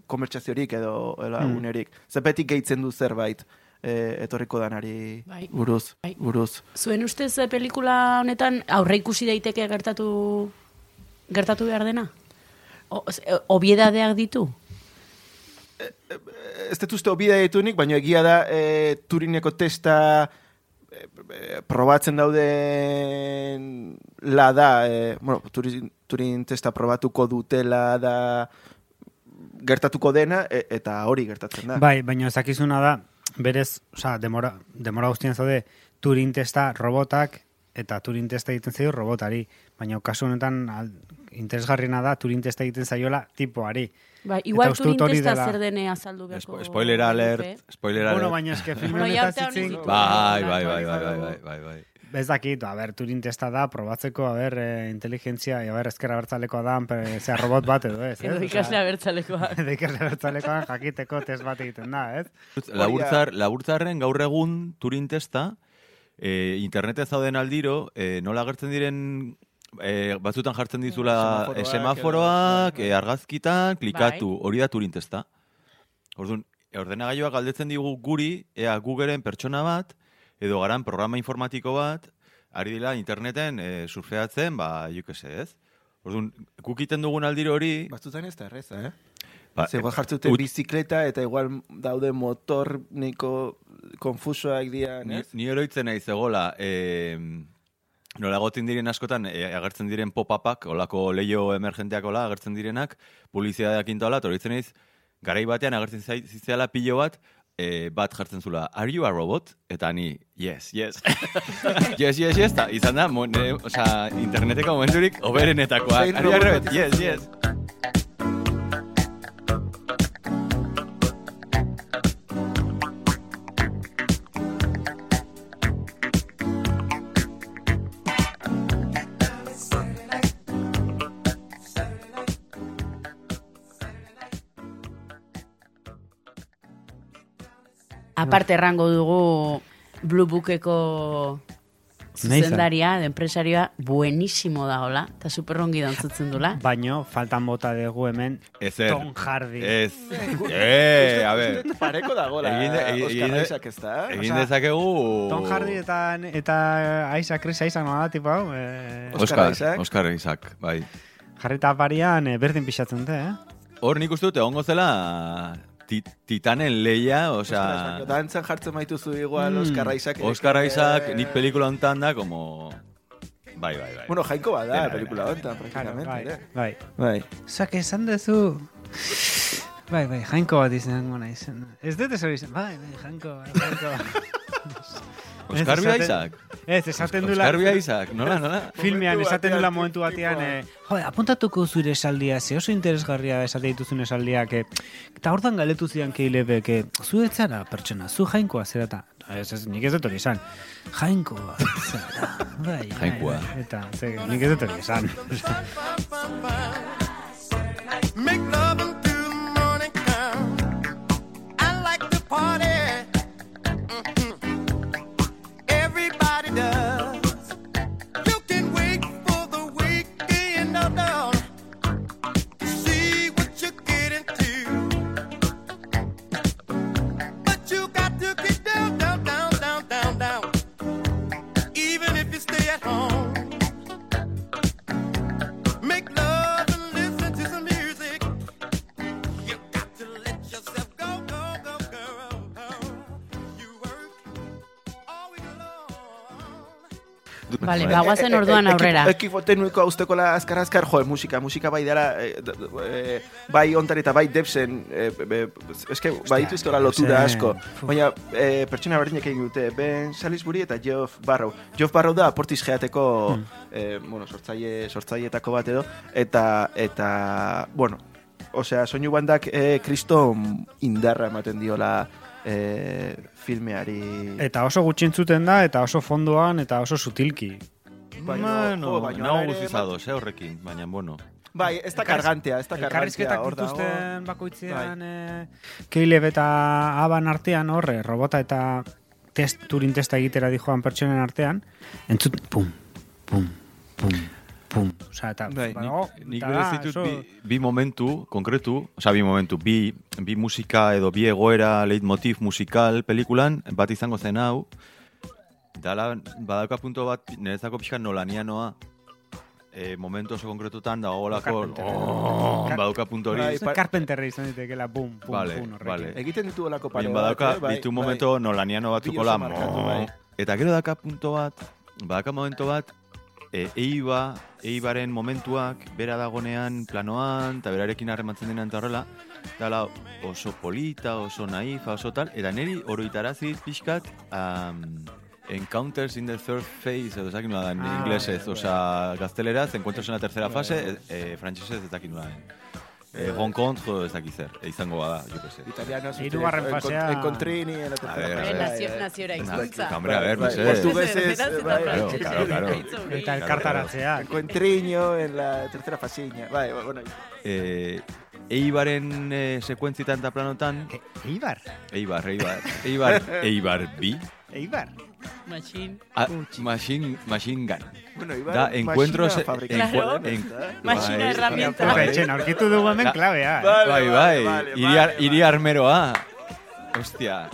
Speaker 4: komertxaziorik edo ela,
Speaker 3: Mm.
Speaker 4: unerik. Zepetik gehitzen du zerbait e, etorriko danari
Speaker 1: Bai.
Speaker 4: buruz,
Speaker 1: Bai.
Speaker 4: buruz.
Speaker 1: Zuen ustez eh, pelikula honetan aurre ikusi daiteke gertatu gertatu behar dena? O, z- eh, obiedadeak ditu?
Speaker 4: ez dut uste obida ditunik, baina egia da e, Turineko testa e, probatzen dauden la da, e, bueno, Turin, Turin testa probatuko dutela da gertatuko dena, e, eta hori gertatzen da.
Speaker 3: Bai, baina ezakizuna da, berez, oza, demora, demora guztien zaude, Turing testa robotak, eta Turing testa egiten zaio robotari. Baina kasu honetan interesgarriena da Turing testa egiten zaiola tipoari.
Speaker 1: Bai, igual Turing
Speaker 3: hori
Speaker 1: testa
Speaker 3: dela-
Speaker 1: zer dene azaldu beharko.
Speaker 2: Spo- Spoiler alert, spoiler
Speaker 3: Bueno,
Speaker 2: alert.
Speaker 3: baina eske film
Speaker 1: Bueno,
Speaker 3: egin-
Speaker 1: zitu.
Speaker 2: Bai, bai,
Speaker 1: Bai,
Speaker 2: bai, bai,
Speaker 1: bai,
Speaker 2: bai, bai.
Speaker 3: Ez dakit, a ber, Turing testa da, probatzeko, a ber, eh, inteligentzia, a ber, ezkerra bertzalekoa da, zea robot bat edo, ez? (laughs)
Speaker 1: Edo
Speaker 3: ez?
Speaker 1: ikasle abertzalekoak. (laughs)
Speaker 3: Edo ikasle bertzalekoan jakiteko test bat egiten da, ez?
Speaker 2: Laburtzar, laburtzarren gaur egun Turing testa, eh, interneten zauden aldiro, eh, nola agertzen diren eh, batzutan jartzen dizula
Speaker 4: Semaforoak
Speaker 2: eh, semaforoak,
Speaker 4: bai,
Speaker 2: eh, argazkitan, klikatu,
Speaker 1: Bai.
Speaker 2: hori da Turing testa. Orduan, ordenagailuak galdetzen digu guri, ea Googleen pertsona bat, edo garan programa informatiko bat, ari dira interneten eh, surfeatzen, ba, jo que se, ez? Orduan, gukiten dugun aldiro hori,
Speaker 4: Batzutan ez da erreza, eh?
Speaker 2: ba,
Speaker 4: Ze igual jartzen dute
Speaker 2: ut-
Speaker 4: bizikleta eta igual daude motor niko konfusoak dian,
Speaker 2: Ni,
Speaker 4: ez?
Speaker 2: ni oroitzen naiz egola, eh, nola egoten diren askotan, e, agertzen diren pop-upak, olako leio emergenteak ola, agertzen direnak, publizidadeak intola, eta oroitzen naiz, garai batean agertzen zitzaela pilo bat, eh, bat jartzen zula, are you a robot? Eta ni, yes, yes. (laughs) yes, yes, yes, eta izan da, mo, nire, osea, interneteko momenturik oberenetakoak.
Speaker 4: Zein
Speaker 2: Are you a
Speaker 4: robot
Speaker 2: Yes, yes.
Speaker 1: Aparte errango dugu Blue Bookeko zuzendaria, de enpresarioa, buenísimo da hola, eta superrongi dantzutzen dula.
Speaker 3: Baino, faltan bota dugu hemen
Speaker 2: Ezer.
Speaker 3: Tom Hardy.
Speaker 2: Ez. (laughs) Eh, a ver. (laughs)
Speaker 4: Pareko dagola,
Speaker 2: Egin de- egin-
Speaker 4: Oscar
Speaker 2: de-
Speaker 4: Isaac ez da?
Speaker 2: Egin dezakegu...
Speaker 3: Tom Hardy eta, eta Isaac, Chris Isaac nola, tipo hau, eh,
Speaker 4: Oscar
Speaker 2: Oscar,
Speaker 4: Isaac.
Speaker 2: Oscar Isaac, bai.
Speaker 3: jarrita parian eh, berdin pixatzen dute, eh?
Speaker 2: Hor nik uste dut egongo zela ti, titanen leia, osea...
Speaker 4: Isaac. Dantzan jartzen maituzu igual
Speaker 3: Mm.
Speaker 4: Oscar Isaac.
Speaker 2: Oscar Isaac,
Speaker 4: Eh,
Speaker 2: nik pelikula hontan da, como... Bai, bai, bai.
Speaker 4: Bueno, jaiko bada,
Speaker 2: Dena,
Speaker 4: pelikula honetan,
Speaker 3: Claro,
Speaker 4: praktikamente.
Speaker 3: bai, bai.
Speaker 4: Bai.
Speaker 3: Zak esan dezu... Bai, bai, jainko bat izango naizen. Ez dut esan izan, bai, bai, jainko, jainko. (laughs) (laughs)
Speaker 2: Oscar
Speaker 3: ez
Speaker 2: Bia Isaac.
Speaker 3: Ez, esaten dula...
Speaker 2: Oscar Bia Isaac, nola, nola?
Speaker 3: Filmean esaten dula momentu batean, eh, jo, apuntatuko zure esaldia, ze oso interesgarria esate dituzun esaldiak, eh, eta hortan galetu zidan keilebek, eh, zu ez zara pertsona, zu jainkoa zera eta, ez, ez, nik ez dut hori esan, jainkoa zara, bai, bai,
Speaker 2: Jainkoa.
Speaker 3: bai, eta, ze, nik ez dut hori esan.
Speaker 5: Make love
Speaker 1: Vale, ba, guazen orduan aurrera.
Speaker 4: Eki fotenuiko hauztekola azkar azkar, jo, musika, musika bai dara, eh, eh, bai ontari eta bai depsen, eske, bai dituzkola lotura
Speaker 3: Debsen,
Speaker 4: asko.
Speaker 3: uf.
Speaker 4: Baina, eh, pertsona berdinek egin dute, Ben Salisbury eta Geoff Barrow. Geoff Barrow da portiz geateko,
Speaker 3: Hmm.
Speaker 4: eh, bueno, sortzaile, sortzailetako bat edo, eta, eta, bueno, osea, soinu bandak eh, kriston indarra ematen diola eh, filmeari.
Speaker 3: Eta oso gutxintzuten da, eta oso fondoan, eta oso sutilki.
Speaker 4: Baina,
Speaker 2: Bueno,
Speaker 4: baina
Speaker 2: nago guzizados, eh, horrekin, baina, bueno.
Speaker 4: Bai, ez da kargantea, ez da kargantea.
Speaker 3: Elkarrizketak dituzten bakoitzean e, Caleb eta Aban artean horre, robota eta test, Turing testa egitera dijoan pertsonen artean, entzut, pum, pum, pum, pum. Osa, eta,
Speaker 4: Bai,
Speaker 3: badago,
Speaker 2: Nik
Speaker 3: eta
Speaker 2: berez ditut
Speaker 3: oso-
Speaker 2: bi, bi momentu, konkretu, oza, bi momentu, bi, bi musika edo bi egoera leitmotiv musikal pelikulan, bat izango zen hau, dala, badauka punto bat, nerezako pixka nolanianoa, e, momentu oso konkretutan, da golako,
Speaker 3: Carpenter.
Speaker 2: oh, badauka punto hori,
Speaker 4: Bai,
Speaker 3: Uste Carpenterra izan ditekela, pum, pum,
Speaker 2: Vale,
Speaker 3: pum, horrekin.
Speaker 2: vale.
Speaker 4: Egiten ditu olako pare
Speaker 2: badauka,
Speaker 4: bat, eh? bai, bai.
Speaker 2: momento nolaniano batzukola,
Speaker 4: markatu, bai.
Speaker 2: Eta gero daka punto bat, badaka momento bat, e, eiba, eibaren momentuak, bera dagonean planoan, eta berarekin harrematzen denean eta horrela, dala oso polita, oso naifa, oso tal, eta niri oroitarazi pixkat, um, Encounters in the Third Phase, edo ezakin nola da, en
Speaker 3: Ah,
Speaker 2: inglesez, osea, gazteleraz, encuentros en la tercera fase, e, frantsesez ezakin nola den. E, rencontre, ez dakit zer, e, izango bada, jo que sé.
Speaker 4: Italiano,
Speaker 3: Hirugarren fasea-
Speaker 4: Encontrini, en la tercera bai, bai.
Speaker 1: naziora hizkuntza.
Speaker 2: Hombre, a ver,
Speaker 4: Bai,
Speaker 2: mesedez.
Speaker 4: portugueses,
Speaker 1: Beraz,
Speaker 4: bai,
Speaker 2: Claro, claro.
Speaker 3: Eta elkartaratzeak.
Speaker 4: Encuentriño en la tercera fasiña. Bai, bueno,
Speaker 2: eh, Eibaren eh, sekuentzitan eta planotan,
Speaker 3: Eibar,
Speaker 2: Eibar, Eibar, Eibar, Eibar bi,
Speaker 3: Eibar.
Speaker 1: Machine.
Speaker 2: a, machine, machine gun.
Speaker 4: bueno, iba
Speaker 2: Da, encuentros...
Speaker 4: machina fabrikatu.
Speaker 1: Claro.
Speaker 2: en-
Speaker 1: Machina
Speaker 2: bai,
Speaker 1: herramienta.
Speaker 2: bai,
Speaker 3: Etxen, aurkitu dugu hemen klabea. eh?
Speaker 4: Vale,
Speaker 2: Bai,
Speaker 4: vale,
Speaker 2: bai,
Speaker 4: vale,
Speaker 2: hiri,
Speaker 4: vale,
Speaker 2: hiri armeroa. Hostia.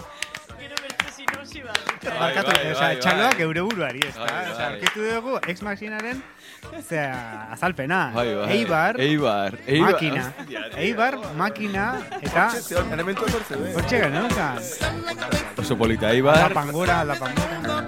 Speaker 1: Gero beste sinopsi bat.
Speaker 3: Barkatu,
Speaker 2: bai,
Speaker 3: osea,
Speaker 2: bai,
Speaker 3: txaloak eure buruari, ez da? Osea,
Speaker 2: bai.
Speaker 3: aurkitu dugu Ex Machinaren Osea, azalpena.
Speaker 2: Bai, bai.
Speaker 3: Eibar,
Speaker 2: Eibar, Eibar.
Speaker 3: makina. Eibar, makina, eta...
Speaker 4: Elementu etortze, bai.
Speaker 3: Hortxe geneukan.
Speaker 2: Oso polita,
Speaker 3: La
Speaker 2: Eibar.
Speaker 3: pangura, la pangura.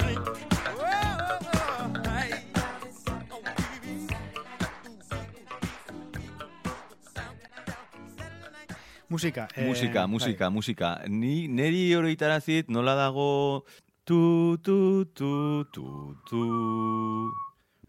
Speaker 3: Musika. eh,
Speaker 2: Musika, musika, musika. Ni, neri oroitarazit nola dago tu, tu, tu, tu, tu.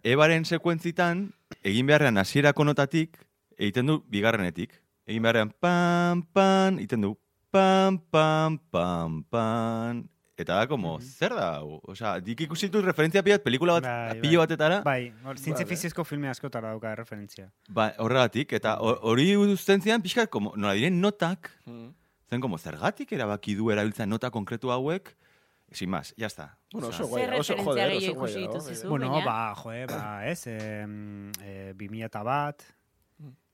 Speaker 2: Ebaren sekuentzitan, egin beharrean hasierako notatik, egiten du bigarrenetik. Egin beharrean pam, pam, egiten du pam, pam, pam, pam. Eta da, como, zer da? hau? Osea, dik ikusi dut referentzia pilat, pelikula bat,
Speaker 3: Bai,
Speaker 2: pilo
Speaker 3: bai.
Speaker 2: batetara,
Speaker 3: Bai, hor, zientzia fiziezko filme askotara dauka referentzia.
Speaker 2: ba, horregatik, eta hor- hori uzten zian, pixka, como, nola diren notak,
Speaker 4: Mm.
Speaker 2: zen como, zergatik erabaki du erabiltzen nota konkretu hauek, sin más, ya está.
Speaker 4: Bueno,
Speaker 2: Osea,
Speaker 4: oso guai,
Speaker 1: Zer
Speaker 4: oso
Speaker 1: referentzia
Speaker 4: joder,
Speaker 1: gehiago
Speaker 4: oso guai.
Speaker 1: ikusi
Speaker 4: dago,
Speaker 1: dituzu?
Speaker 4: bai.
Speaker 3: Bueno,
Speaker 1: baina-
Speaker 3: ba, joe, ba, ez, eh, eh, 2000 eta bat,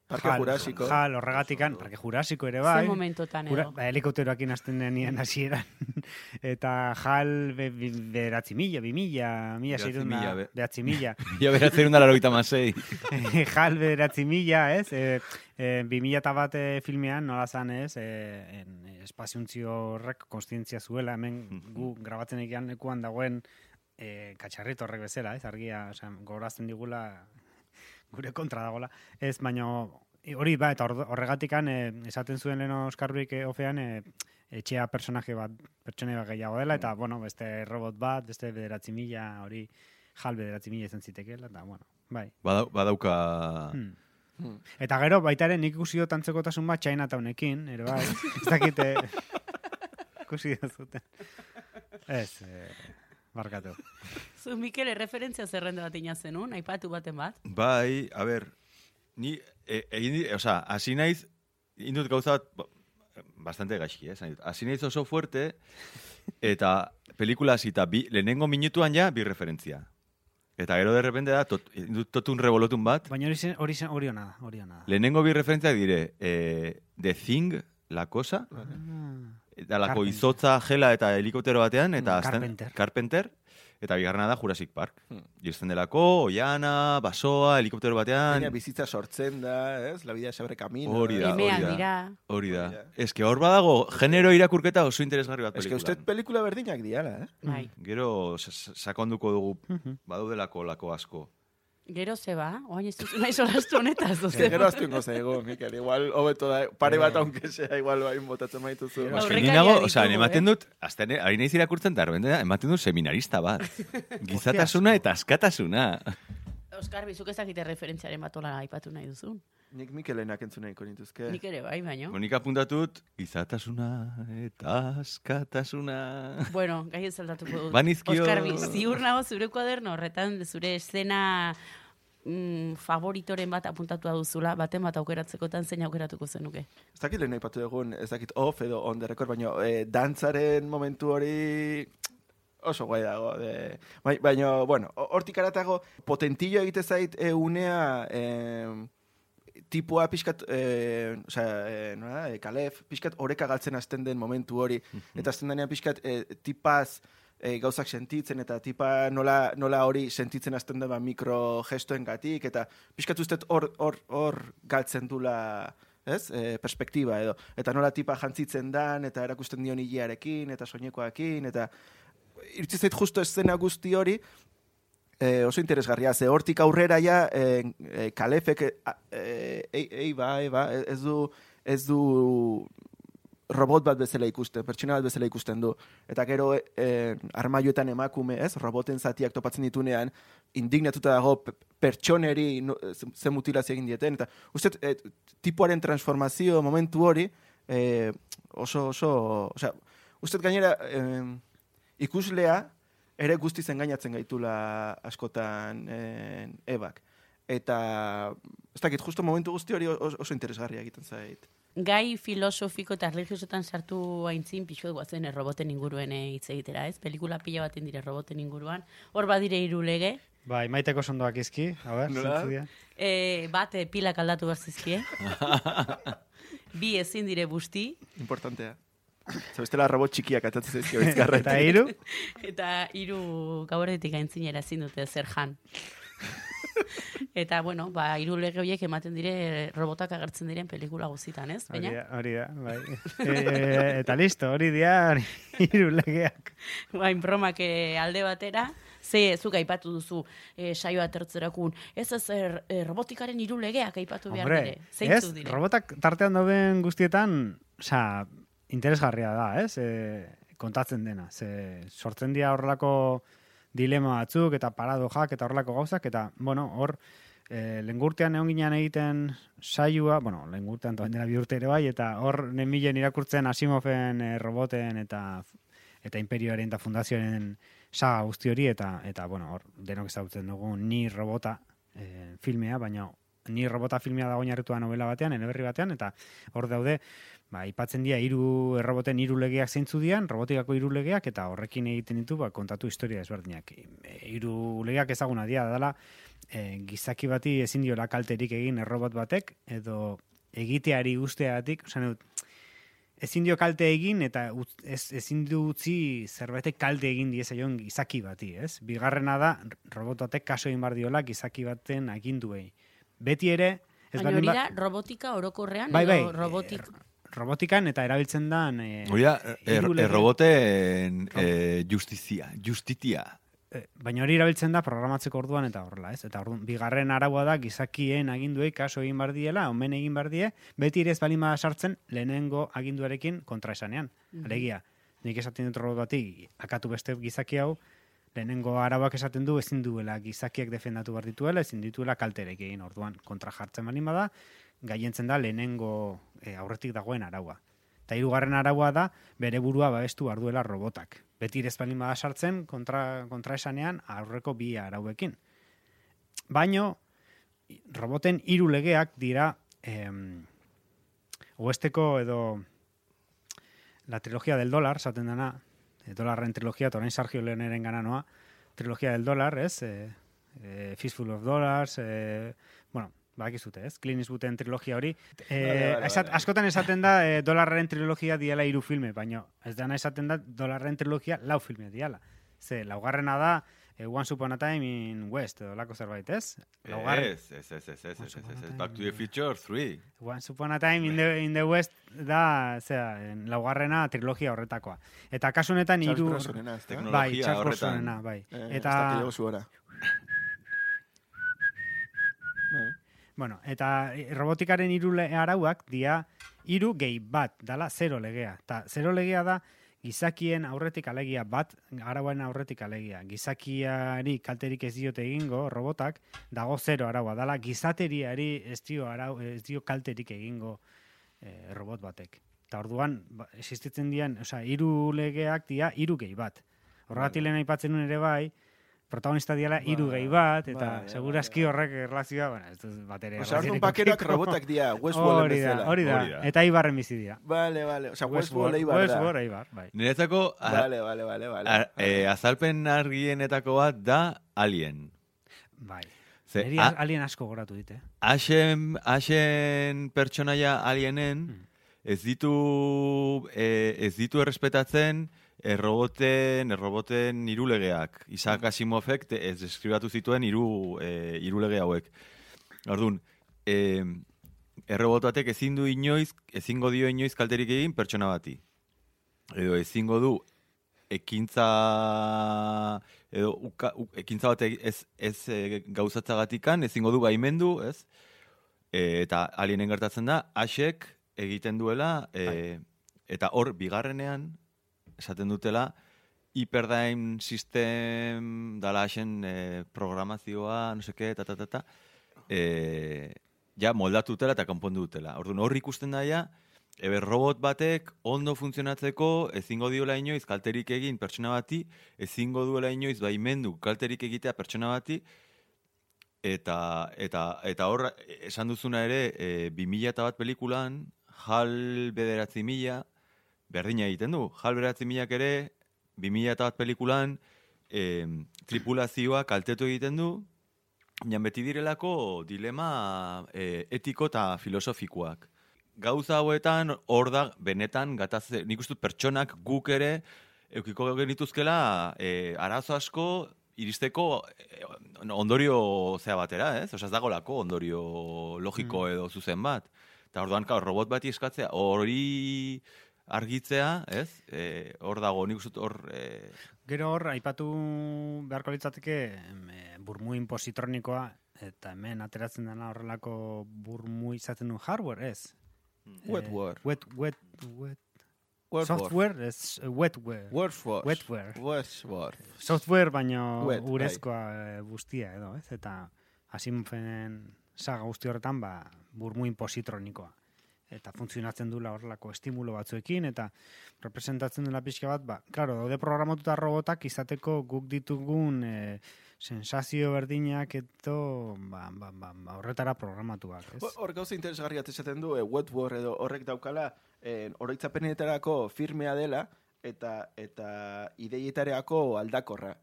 Speaker 4: Parke
Speaker 3: Jal,
Speaker 4: Jurasiko.
Speaker 3: Jal, horregatikan, parke jurasiko ere bai.
Speaker 1: momentotan
Speaker 3: Jura,
Speaker 1: edo.
Speaker 3: ba, helikopteroakin hasten denien (laughs) hasieran. eta jal be, be, beratzi mila, bi mila, mila
Speaker 2: be-
Speaker 3: beratzi mila. (laughs)
Speaker 2: Ja beratzen da laroita masei.
Speaker 3: jal beratzi mila, ez? E, e, bi mila eta bat eh, filmean, nola zan, ez? E, en, espaziuntzio horrek konstientzia zuela, hemen gu grabatzen egian lekuan dagoen e, katxarrito horrek bezala, ez? Argia, osea, gogorazten digula gure kontra dagola. Ez, baino hori ba, eta hor- horregatikan eh, esaten zuen leno Oskarruik eh, ofean eh, etxea personaje bat, pertsone bat gehiago dela, eta, bueno, beste robot bat, beste bederatzi mila, hori jal bederatzi mila izan zitekeela, eta, bueno, bai.
Speaker 2: Badau, badauka...
Speaker 3: Hmm.
Speaker 4: Hmm.
Speaker 3: Eta gero, baita ere, nik ikusi dut antzekotasun bat Chinatownekin, ere bai. (laughs) Ez dakite... (laughs) ikusi dut zuten. Ez, eh, barkatu. (laughs)
Speaker 1: Zu, Mikel, erreferentzia zerrenda bat ina zenun, aipatu baten bat.
Speaker 2: Bai, a ber, ni, e, egin di, osea, hasi naiz, indut gauza bat, bastante gaixi, eh. Hasi naiz oso fuerte, eta pelikula hasita bi, lehenengo minutuan ja, bi referentzia. Eta gero de repente da, tot, totun revolotun bat,
Speaker 3: Baina hori zen, hori zen, hori ona da, hori ona
Speaker 2: lehenengo bi referentziak dire, eh, The Thing, La Cosa,
Speaker 3: Ah.
Speaker 2: Eta lako
Speaker 3: Carpenter.
Speaker 2: izotza, jela eta helikoptero batean, eta
Speaker 3: Mm,
Speaker 2: azten-
Speaker 3: Carpenter.
Speaker 2: Carpenter, Eta bigarrena da Jurassic Park.
Speaker 4: Hmm.
Speaker 2: Iristen delako, oiana, basoa, helikoptero batean.
Speaker 4: Baina bizitza sortzen da, ez? La vida se abre camino.
Speaker 2: Hori da, hori da. Hori da. Ez que hor badago, genero irakurketa oso interesgarri bat
Speaker 4: Ez que usted pelikula berdinak diala, eh?
Speaker 1: Bai.
Speaker 2: Gero sa- sa- sakonduko dugu badaudelako lako asko.
Speaker 1: Gero ze ba, oain ez duzu nahi solastu honetaz, (laughs) doze.
Speaker 4: Gero aztu ingo zaigu, Mikel, igual hobeto da, pare bat aunque sea, igual bain botatzen maituzu.
Speaker 2: Ni nago,
Speaker 1: ditugu,
Speaker 2: osea, ematen
Speaker 1: eh?
Speaker 2: dut, azten, ari naiz irakurtzen eta erbendera, ematen dut seminarista bat. (laughs) Gizatasuna eta askatasuna.
Speaker 1: Oskar, bizuk ezakite referentziaren bat hola aipatu nahi duzun.
Speaker 4: Nik Mikelenak entzun nahiko nituzke.
Speaker 1: Nik ere bai, baino.
Speaker 2: Monika apuntatut, gizatasuna eta askatasuna.
Speaker 1: Bueno, gai ez aldatuko dut.
Speaker 2: Banizkio.
Speaker 1: Oskar, ziur nago zure kuaderno horretan zure escena mm, favoritoren bat apuntatua duzula, baten bat aukeratzekotan zein aukeratuko zenuke.
Speaker 4: Ez dakit lehen aipatu dugun, ez dakit off edo on the record, baina eh, dantzaren momentu hori oso guai dago. De, bai, baina, bueno, hortik aratago, potentillo egite zait e, unea eh, tipua pixkat, eh, osea, eh, nola, eh, kalef, pixkat oreka galtzen hasten den momentu hori, (laughs) eta hasten denean pixkat eh, tipaz eh, gauzak sentitzen, eta tipa nola, nola hori sentitzen hasten den ba, mikro gestoen gatik, eta pixkat ustez hor, hor, hor galtzen dula, ez, e, perspektiba edo. Eta nola tipa jantzitzen dan, eta erakusten dion hilearekin, eta soinekoakin, eta iritsi zait justo eszena guzti hori, eh, oso interesgarria, ze hortik aurrera ja, eh, eh, kalefek, eh, eh, ei, ei, ba, ei, ba, ez du, ez du robot bat bezala ikusten, pertsona bat bezala ikusten du. Eta gero eh, armaioetan emakume, ez, roboten zatiak topatzen ditunean, indignatuta dago pe- pertsoneri no, ze mutilazio egin dieten. Eta uste, eh, tipuaren transformazio momentu hori, eh, oso, oso, osea, uste gainera, eh, ikuslea, ere guztiz engainatzen gaitula askotan eh, ebak. Eta, ez dakit, justo momentu guzti hori oso, oso interesgarria egiten zait.
Speaker 1: Gai filosofiko eta religiosotan sartu haintzin pixu guazen roboten inguruen eh, hitz egitera, ez? Pelikula pila baten dire roboten inguruan. Hor badire hiru lege,
Speaker 3: Bai, maiteko sondoak izki, a ber,
Speaker 4: Nola?
Speaker 3: zintzu dira.
Speaker 1: e, bat eh, pilak aldatu behar zizkie. (laughs) Bi ezin dire busti,
Speaker 4: Importantea. Zabestela robot txikiak atatzen zaizkio bizkarra.
Speaker 3: Eta hiru, (laughs)
Speaker 1: eta hiru gauretik gaintzinera ezin dute zer jan. (laughs) eta, bueno, ba, hiru lege horiek ematen dire robotak agertzen diren pelikula guztitan, ez?
Speaker 3: hori da, hori da, bai. (laughs) E, eta listo, hori dira (laughs) hiru legeak.
Speaker 1: bain bromak eh, alde batera, ze zuk aipatu duzu eh, saioa tertzerakun, ez ez er, eh, robotikaren hiru legeak aipatu behar
Speaker 3: Hombre,
Speaker 1: dire.
Speaker 3: ez,
Speaker 1: dire?
Speaker 3: robotak tartean dauden guztietan, osea, interesgarria da, ez? E, kontatzen dena, ze sortzen dira horrelako dilema batzuk eta paradojak eta horrelako gauzak eta bueno, hor e, lengurtean egon ginean egiten saioa, bueno, lengurtean toen dela bi urte ere bai, eta hor nemilen irakurtzen Asimoven e, roboten eta eta imperioaren eta fundazioaren saga guzti hori eta eta bueno, hor denok ezagutzen dugu ni robota e, filmea, baina ni robota filmea dago oinarritua novela batean, eleberri batean eta hor daude ba aipatzen dira hiru erroboten hiru legeak zeintzu dian, robotikako hiru legeak eta horrekin egiten ditu ba kontatu historia ezberdinak. E, Hiru legeak ezaguna dira dela e, gizaki bati ezin diola kalterik egin errobot batek edo egiteari usteagatik, osea dut ezin dio kalte egin eta ez, ezin du utzi zerbaitek kalte egin diezaion gizaki bati, ez? Bigarrena da robot batek kaso egin bar diola gizaki baten aginduei. Beti ere ez
Speaker 1: Baina hori
Speaker 3: ba-
Speaker 1: da robotika orokorrean,
Speaker 3: Bai, bai,
Speaker 1: edo robotik...
Speaker 3: eh, robotikan eta erabiltzen dan eh,
Speaker 2: Hori da, er,
Speaker 3: hiru lege-
Speaker 2: erroboten eh, justizia, justitia.
Speaker 3: Eh, baina hori erabiltzen da programatzeko orduan eta horrela, ez? Eta orduan bigarren araua da gizakien aginduei kaso egin bar diela, omen egin bar die, beti ere ez balin bada sartzen lehenengo aginduarekin kontraesanean. Alegia, nik esaten dut robot bati akatu beste gizaki hau, lehenengo arauak esaten du ezin duela gizakiek defendatu behar dituela, ezin dituela kalterek egin orduan kontra jartzen balin bada, gaientzen da lehenengo eh, aurretik dagoen araua. Eta hirugarren araua da bere burua babestu arduela robotak. Beti ez baldin bada sartzen kontra, kontraesanean aurreko bi arauekin. Baino roboten hiru legeak dira em, oesteko edo la trilogia del dólar, esaten dena, e, dolarren trilogia, eta orain Sergio Leoneren gana noa, trilogia del dólar, ez? E, e, Fistful of Dollars, e, bueno, bakizute, ez? Clint Eastwooden trilogia hori. E,
Speaker 4: Vale, vale,
Speaker 3: esat-. Askotan esaten da e, dolarren trilogia diala hiru filme, baina ez dana esaten da dolarren trilogia lau filme diala. Ze, laugarrena da, eh, Once Upon a Time in West, edo lako zerbait, ez? Laugarren,
Speaker 2: Ez, ez, ez, ez, ez, ez, Back to the Future 3.
Speaker 3: Once Upon a Time in the, in the West da, zera, en, laugarrena trilogia horretakoa. Eta kasu honetan
Speaker 4: Charles
Speaker 3: hiru... Bai, Charles
Speaker 2: horretan.
Speaker 3: Bai.
Speaker 4: Eh,
Speaker 3: eta,
Speaker 4: gora. Bai.
Speaker 3: bueno, eta eh, robotikaren hiru le- arauak dia hiru gehi bat, dala zero legea. Eta zero legea da gizakien aurretik alegia bat, arauen aurretik alegia. Gizakiari kalterik ez diote egingo robotak, dago zero araua. Dala gizateriari ez dio, arau, ez dio kalterik egingo eh, robot batek. Eta orduan, ba, existitzen dian, osea, hiru legeak dia hiru gehi bat. Horregatik lehen aipatzen nuen ere bai, protagonista diala hiru
Speaker 4: Bai,
Speaker 3: gehi bat, eta
Speaker 4: bai,
Speaker 3: segurazki
Speaker 4: bai,
Speaker 3: horrek erlazioa, bueno, ez dut bat ere.
Speaker 4: Osea, orduan pakeroak robotak dira, (laughs) Westworlden
Speaker 3: Hori da, hori da, eta ibarren bizi dira.
Speaker 4: Vale, vale. Osea, Westworld eibar da.
Speaker 3: Westworld, Eibar, bai.
Speaker 2: Niretzako,
Speaker 4: Vale, vale, vale, vale.
Speaker 2: a- eh, azalpen argienetako bat da Alien.
Speaker 3: Bai.
Speaker 2: Ze,
Speaker 3: Neri
Speaker 2: a-
Speaker 3: alien asko goratu dit, eh?
Speaker 2: Hasen, hasen pertsonaia alienen
Speaker 3: Hmm.
Speaker 2: ez ditu eh, ez ditu errespetatzen erroboten erroboten irulegeak. Isaac Asimovek te- ez deskribatu zituen hiru eh, hirulege hauek. Ordun, eh, errobot batek ezin du inoiz, ezingo dio inoiz kalterik egin pertsona bati. Edo ezingo du ekintza edo uka, u, ekintza bat ez, ez e, gauzatzagatikan ezingo du baimendu, ez? E, eta alienen gertatzen da, asek egiten duela, e, eta hor, bigarrenean, esaten dutela, hyperdyne system dala asen e, programazioa, no seke, eta, eta, eta, eta, e, ja, moldatu dutela eta konpondu dutela. Orduan, hor ikusten da, ja, Ebe robot batek ondo funtzionatzeko ezingo diola inoiz kalterik egin pertsona bati, ezingo duela inoiz baimendu kalterik egitea pertsona bati, eta, eta, eta hor esan duzuna ere, e, 2000 eta bat pelikulan, jal bederatzi mila, berdina egiten du. Jal bederatzi milak ere, 2000 eta bat pelikulan, e, tripulazioa kaltetu egiten du, Jan beti direlako dilema e, etiko eta filosofikoak. Gauza hauetan hor da benetan gataz nik uste pertsonak guk ere eukiko genituzkela e, arazo asko iristeko e, ondorio zea batera, ez? Osea, ez dagolako ondorio logiko edo zuzen bat. Eta orduan, claro, robot bati eskatzea, hori argitzea, ez? E, hor dago, nik uste dut hor... E,
Speaker 3: Gero hor, aipatu beharko litzateke eh, burmuin positronikoa, eta hemen ateratzen dena horrelako burmu izaten du hardware, ez?
Speaker 4: Wetware.
Speaker 3: Eh, wet, wet, wet,
Speaker 4: Wetware.
Speaker 3: software, ez eh, wetware.
Speaker 4: Wetware.
Speaker 3: Wetware.
Speaker 4: Wetware.
Speaker 3: Software baino
Speaker 4: Wet, bai.
Speaker 3: urezkoa eh, guztia edo, ez? Eta Asimovenen saga guzti horretan, ba, burmuin positronikoa. Eta funtzionatzen dula horrelako estimulo batzuekin, eta representatzen dula pixka bat, ba, klaro, daude programatuta robotak izateko guk ditugun e, sensazio berdinak eto, ba, ba, ba, ba, horretara programatuak, ez?
Speaker 4: Hor- gauza interesgarri esaten du, e, wetware edo horrek daukala, e, oroitzapenetarako firmea dela, eta eta ideietarako aldakorra.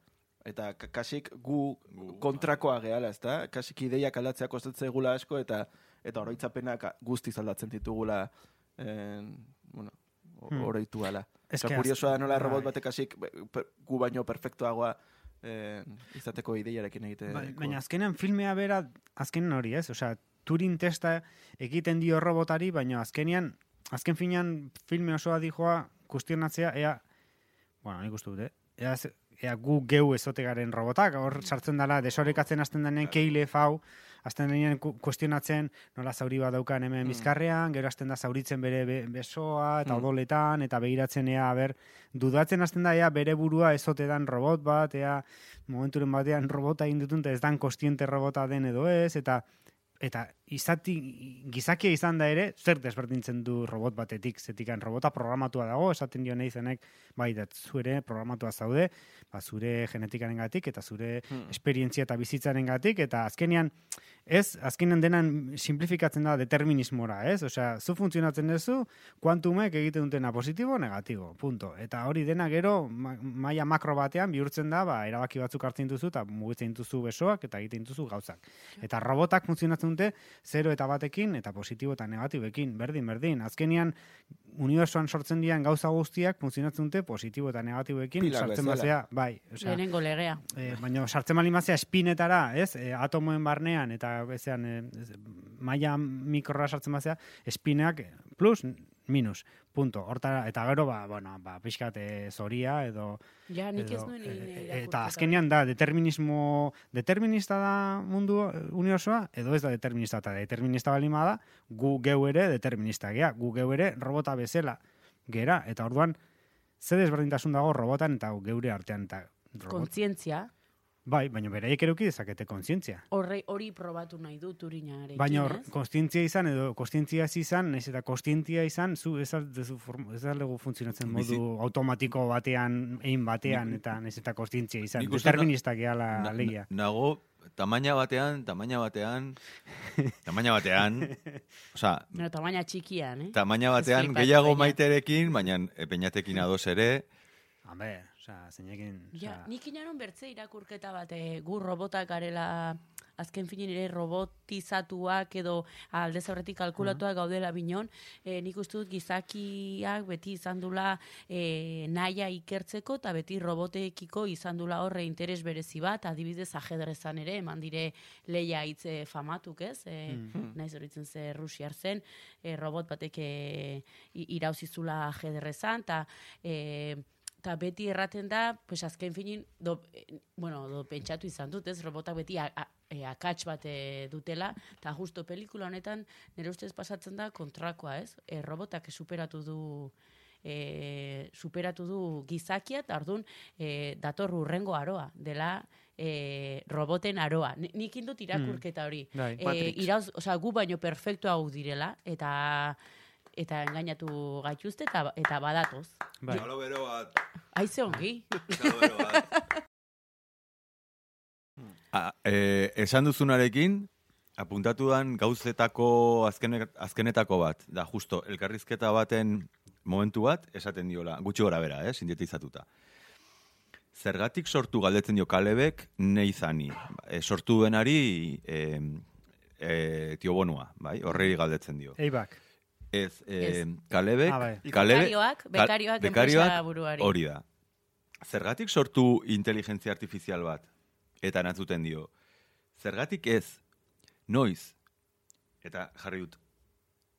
Speaker 4: Eta ka- kasik gu kontrakoa gehala, ezta? Kasik ideiak aldatzea kostatzen egula asko, eta eta oroitzapenak guztiz aldatzen ditugula, en, bueno,
Speaker 3: Hmm.
Speaker 4: oroitu ala.
Speaker 3: Ez
Speaker 4: kuriosoa da nola
Speaker 3: bai.
Speaker 4: robot batek per- gu baino perfektuagoa en, izateko ideiarekin egite.
Speaker 3: Ba, baina azkenean filmea bera, azkenen hori, ez? Osea, Turing testa egiten dio robotari, baina azkenean, azken finean filme osoa dijoa kustionatzea, ea, bueno, nik uste dut, eh? Ea, ea gu geu ezote garen robotak, hor sartzen dela, desorekatzen hasten denean keile fau, hasten denean ku- kuestionatzen nola zauri bat daukan hemen bizkarrean, gero hasten da zauritzen bere be- besoa eta
Speaker 4: Mm.
Speaker 3: odoletan, eta begiratzen ea, ber, dudatzen hasten da ea bere burua ezote dan robot bat, ea momenturen batean robota egin dutun, eta ez dan kostiente robota den edo ez, eta eta izati, gizakia izan da ere, zer desberdintzen du robot batetik, zetikan robota programatua dago, esaten dio nahi zenek, bai, dat zure programatua zaude, ba, zure genetikaren gatik, eta zure
Speaker 4: Hmm.
Speaker 3: esperientzia eta bizitzaren gatik, eta azkenean, ez, azkenean denan simplifikatzen da determinismora, ez? Osea, zu funtzionatzen duzu, kuantumek egiten dutena positibo, negatibo, punto. Eta hori dena gero, ma, maila makro batean bihurtzen da, ba, erabaki batzuk hartzen duzu, eta mugitzen duzu besoak, eta egiten duzu gauzak. Eta robotak funtzionatzen dute, zero eta batekin, eta positibo eta negatibekin, berdin, berdin. Azkenian, unibersoan sortzen dian gauza guztiak funtzionatzen dute positibo eta negatibekin,
Speaker 4: Pilak
Speaker 3: sartzen bazea, bai, osea,
Speaker 1: Lehenengo legea.
Speaker 3: E, baina sartzen bali mazea espinetara, ez? E, atomoen barnean eta ezean e, ez, maila mikrora sartzen bazea, espinak plus minus, punto. Hortara, eta gero, ba, bueno, ba, pixkat e, zoria edo...
Speaker 1: Ja, nik ez
Speaker 3: edo,
Speaker 1: nuen
Speaker 3: e, e, Eta azkenean da, determinismo, determinista da mundu unibersoa, edo ez da determinista, eta determinista balima da, gu geu ere determinista gea, gu geu ere robota bezala gera, eta orduan, ze desberdintasun dago robotan eta geure artean, eta robot,
Speaker 1: Kontzientzia,
Speaker 3: Bai, baina beraiek eruki dezakete kontzientzia.
Speaker 1: horre hori probatu nahi du turinarekin,
Speaker 3: Baina hor, kontzientzia izan edo kontzientzia ez izan, naiz eta kontzientzia izan, zu ez aldegu funtzionatzen
Speaker 2: Bizi-
Speaker 3: modu automatiko batean, egin batean, eta naiz eta kontzientzia izan. Deterministak gehala
Speaker 2: Na-
Speaker 3: alegia.
Speaker 2: na- Nago, tamaina batean, tamaina batean, (laughs) tamaina batean, osea,
Speaker 1: Bueno, tamaina txikian, eh?
Speaker 2: tamaina batean gehiago maiterekin, baina e, peinatekin (laughs) ados ere,
Speaker 3: Hambe, osea, zeinekin...
Speaker 1: Ja,
Speaker 3: osea,
Speaker 1: nik inaron bertze irakurketa bat, eh, gu robotak garela azken finin ere robotizatuak edo alde aurretik kalkulatuak gaudela binon, eh, nik uste dut gizakiak beti izan dula eh, naia ikertzeko eta beti robotekiko izan dula horre interes berezi bat, adibidez ajedrezan ere, eman dire leia hitze famatuk, ez? E, Naiz horitzen ze Rusiar zen, eh, robot batek i- irauzizula ajedrezan, eta eh, eta beti erraten da, pues azken finin, do, eh, bueno, do pentsatu izan dut, ez, robotak beti a, a, e, akats bat eh, dutela, eta justo pelikula honetan, nire ustez pasatzen da kontrakoa, ez? E, robotak superatu du e, superatu du gizakia, eta orduan e, dator urrengo aroa, dela e, roboten aroa. Ni- Nik indut irakurketa hori.
Speaker 3: Bai.
Speaker 1: E,
Speaker 4: Matrix.
Speaker 1: irauz, osea, gu baino perfektua hau direla, eta eta engainatu gaituzte eta, eta badatoz.
Speaker 3: Bai.
Speaker 2: Txalo bero bat,
Speaker 1: Aize ongi.
Speaker 2: bero bat. (laughs) Ah, eh, esan duzunarekin, apuntatudan gauzetako azkene, azkenetako bat, da justo, elkarrizketa baten momentu bat, esaten diola, gutxi gora bera, eh, sintetizatuta. Zergatik sortu galdetzen dio Kalebek neizani. E, sortu duenari e, e, tio bonua, bai? Horrei galdetzen dio.
Speaker 3: Eibak.
Speaker 2: Ez, e,
Speaker 1: Ez.
Speaker 2: Kalebek...
Speaker 3: Ah, bai.
Speaker 2: Kalebe-
Speaker 1: Bekarioak, bekarioak buruari.
Speaker 2: Hori da. Zergatik sortu inteligentzia artifizial bat? Eta erantzuten dio. Zergatik ez? Noiz? Eta jarri dut.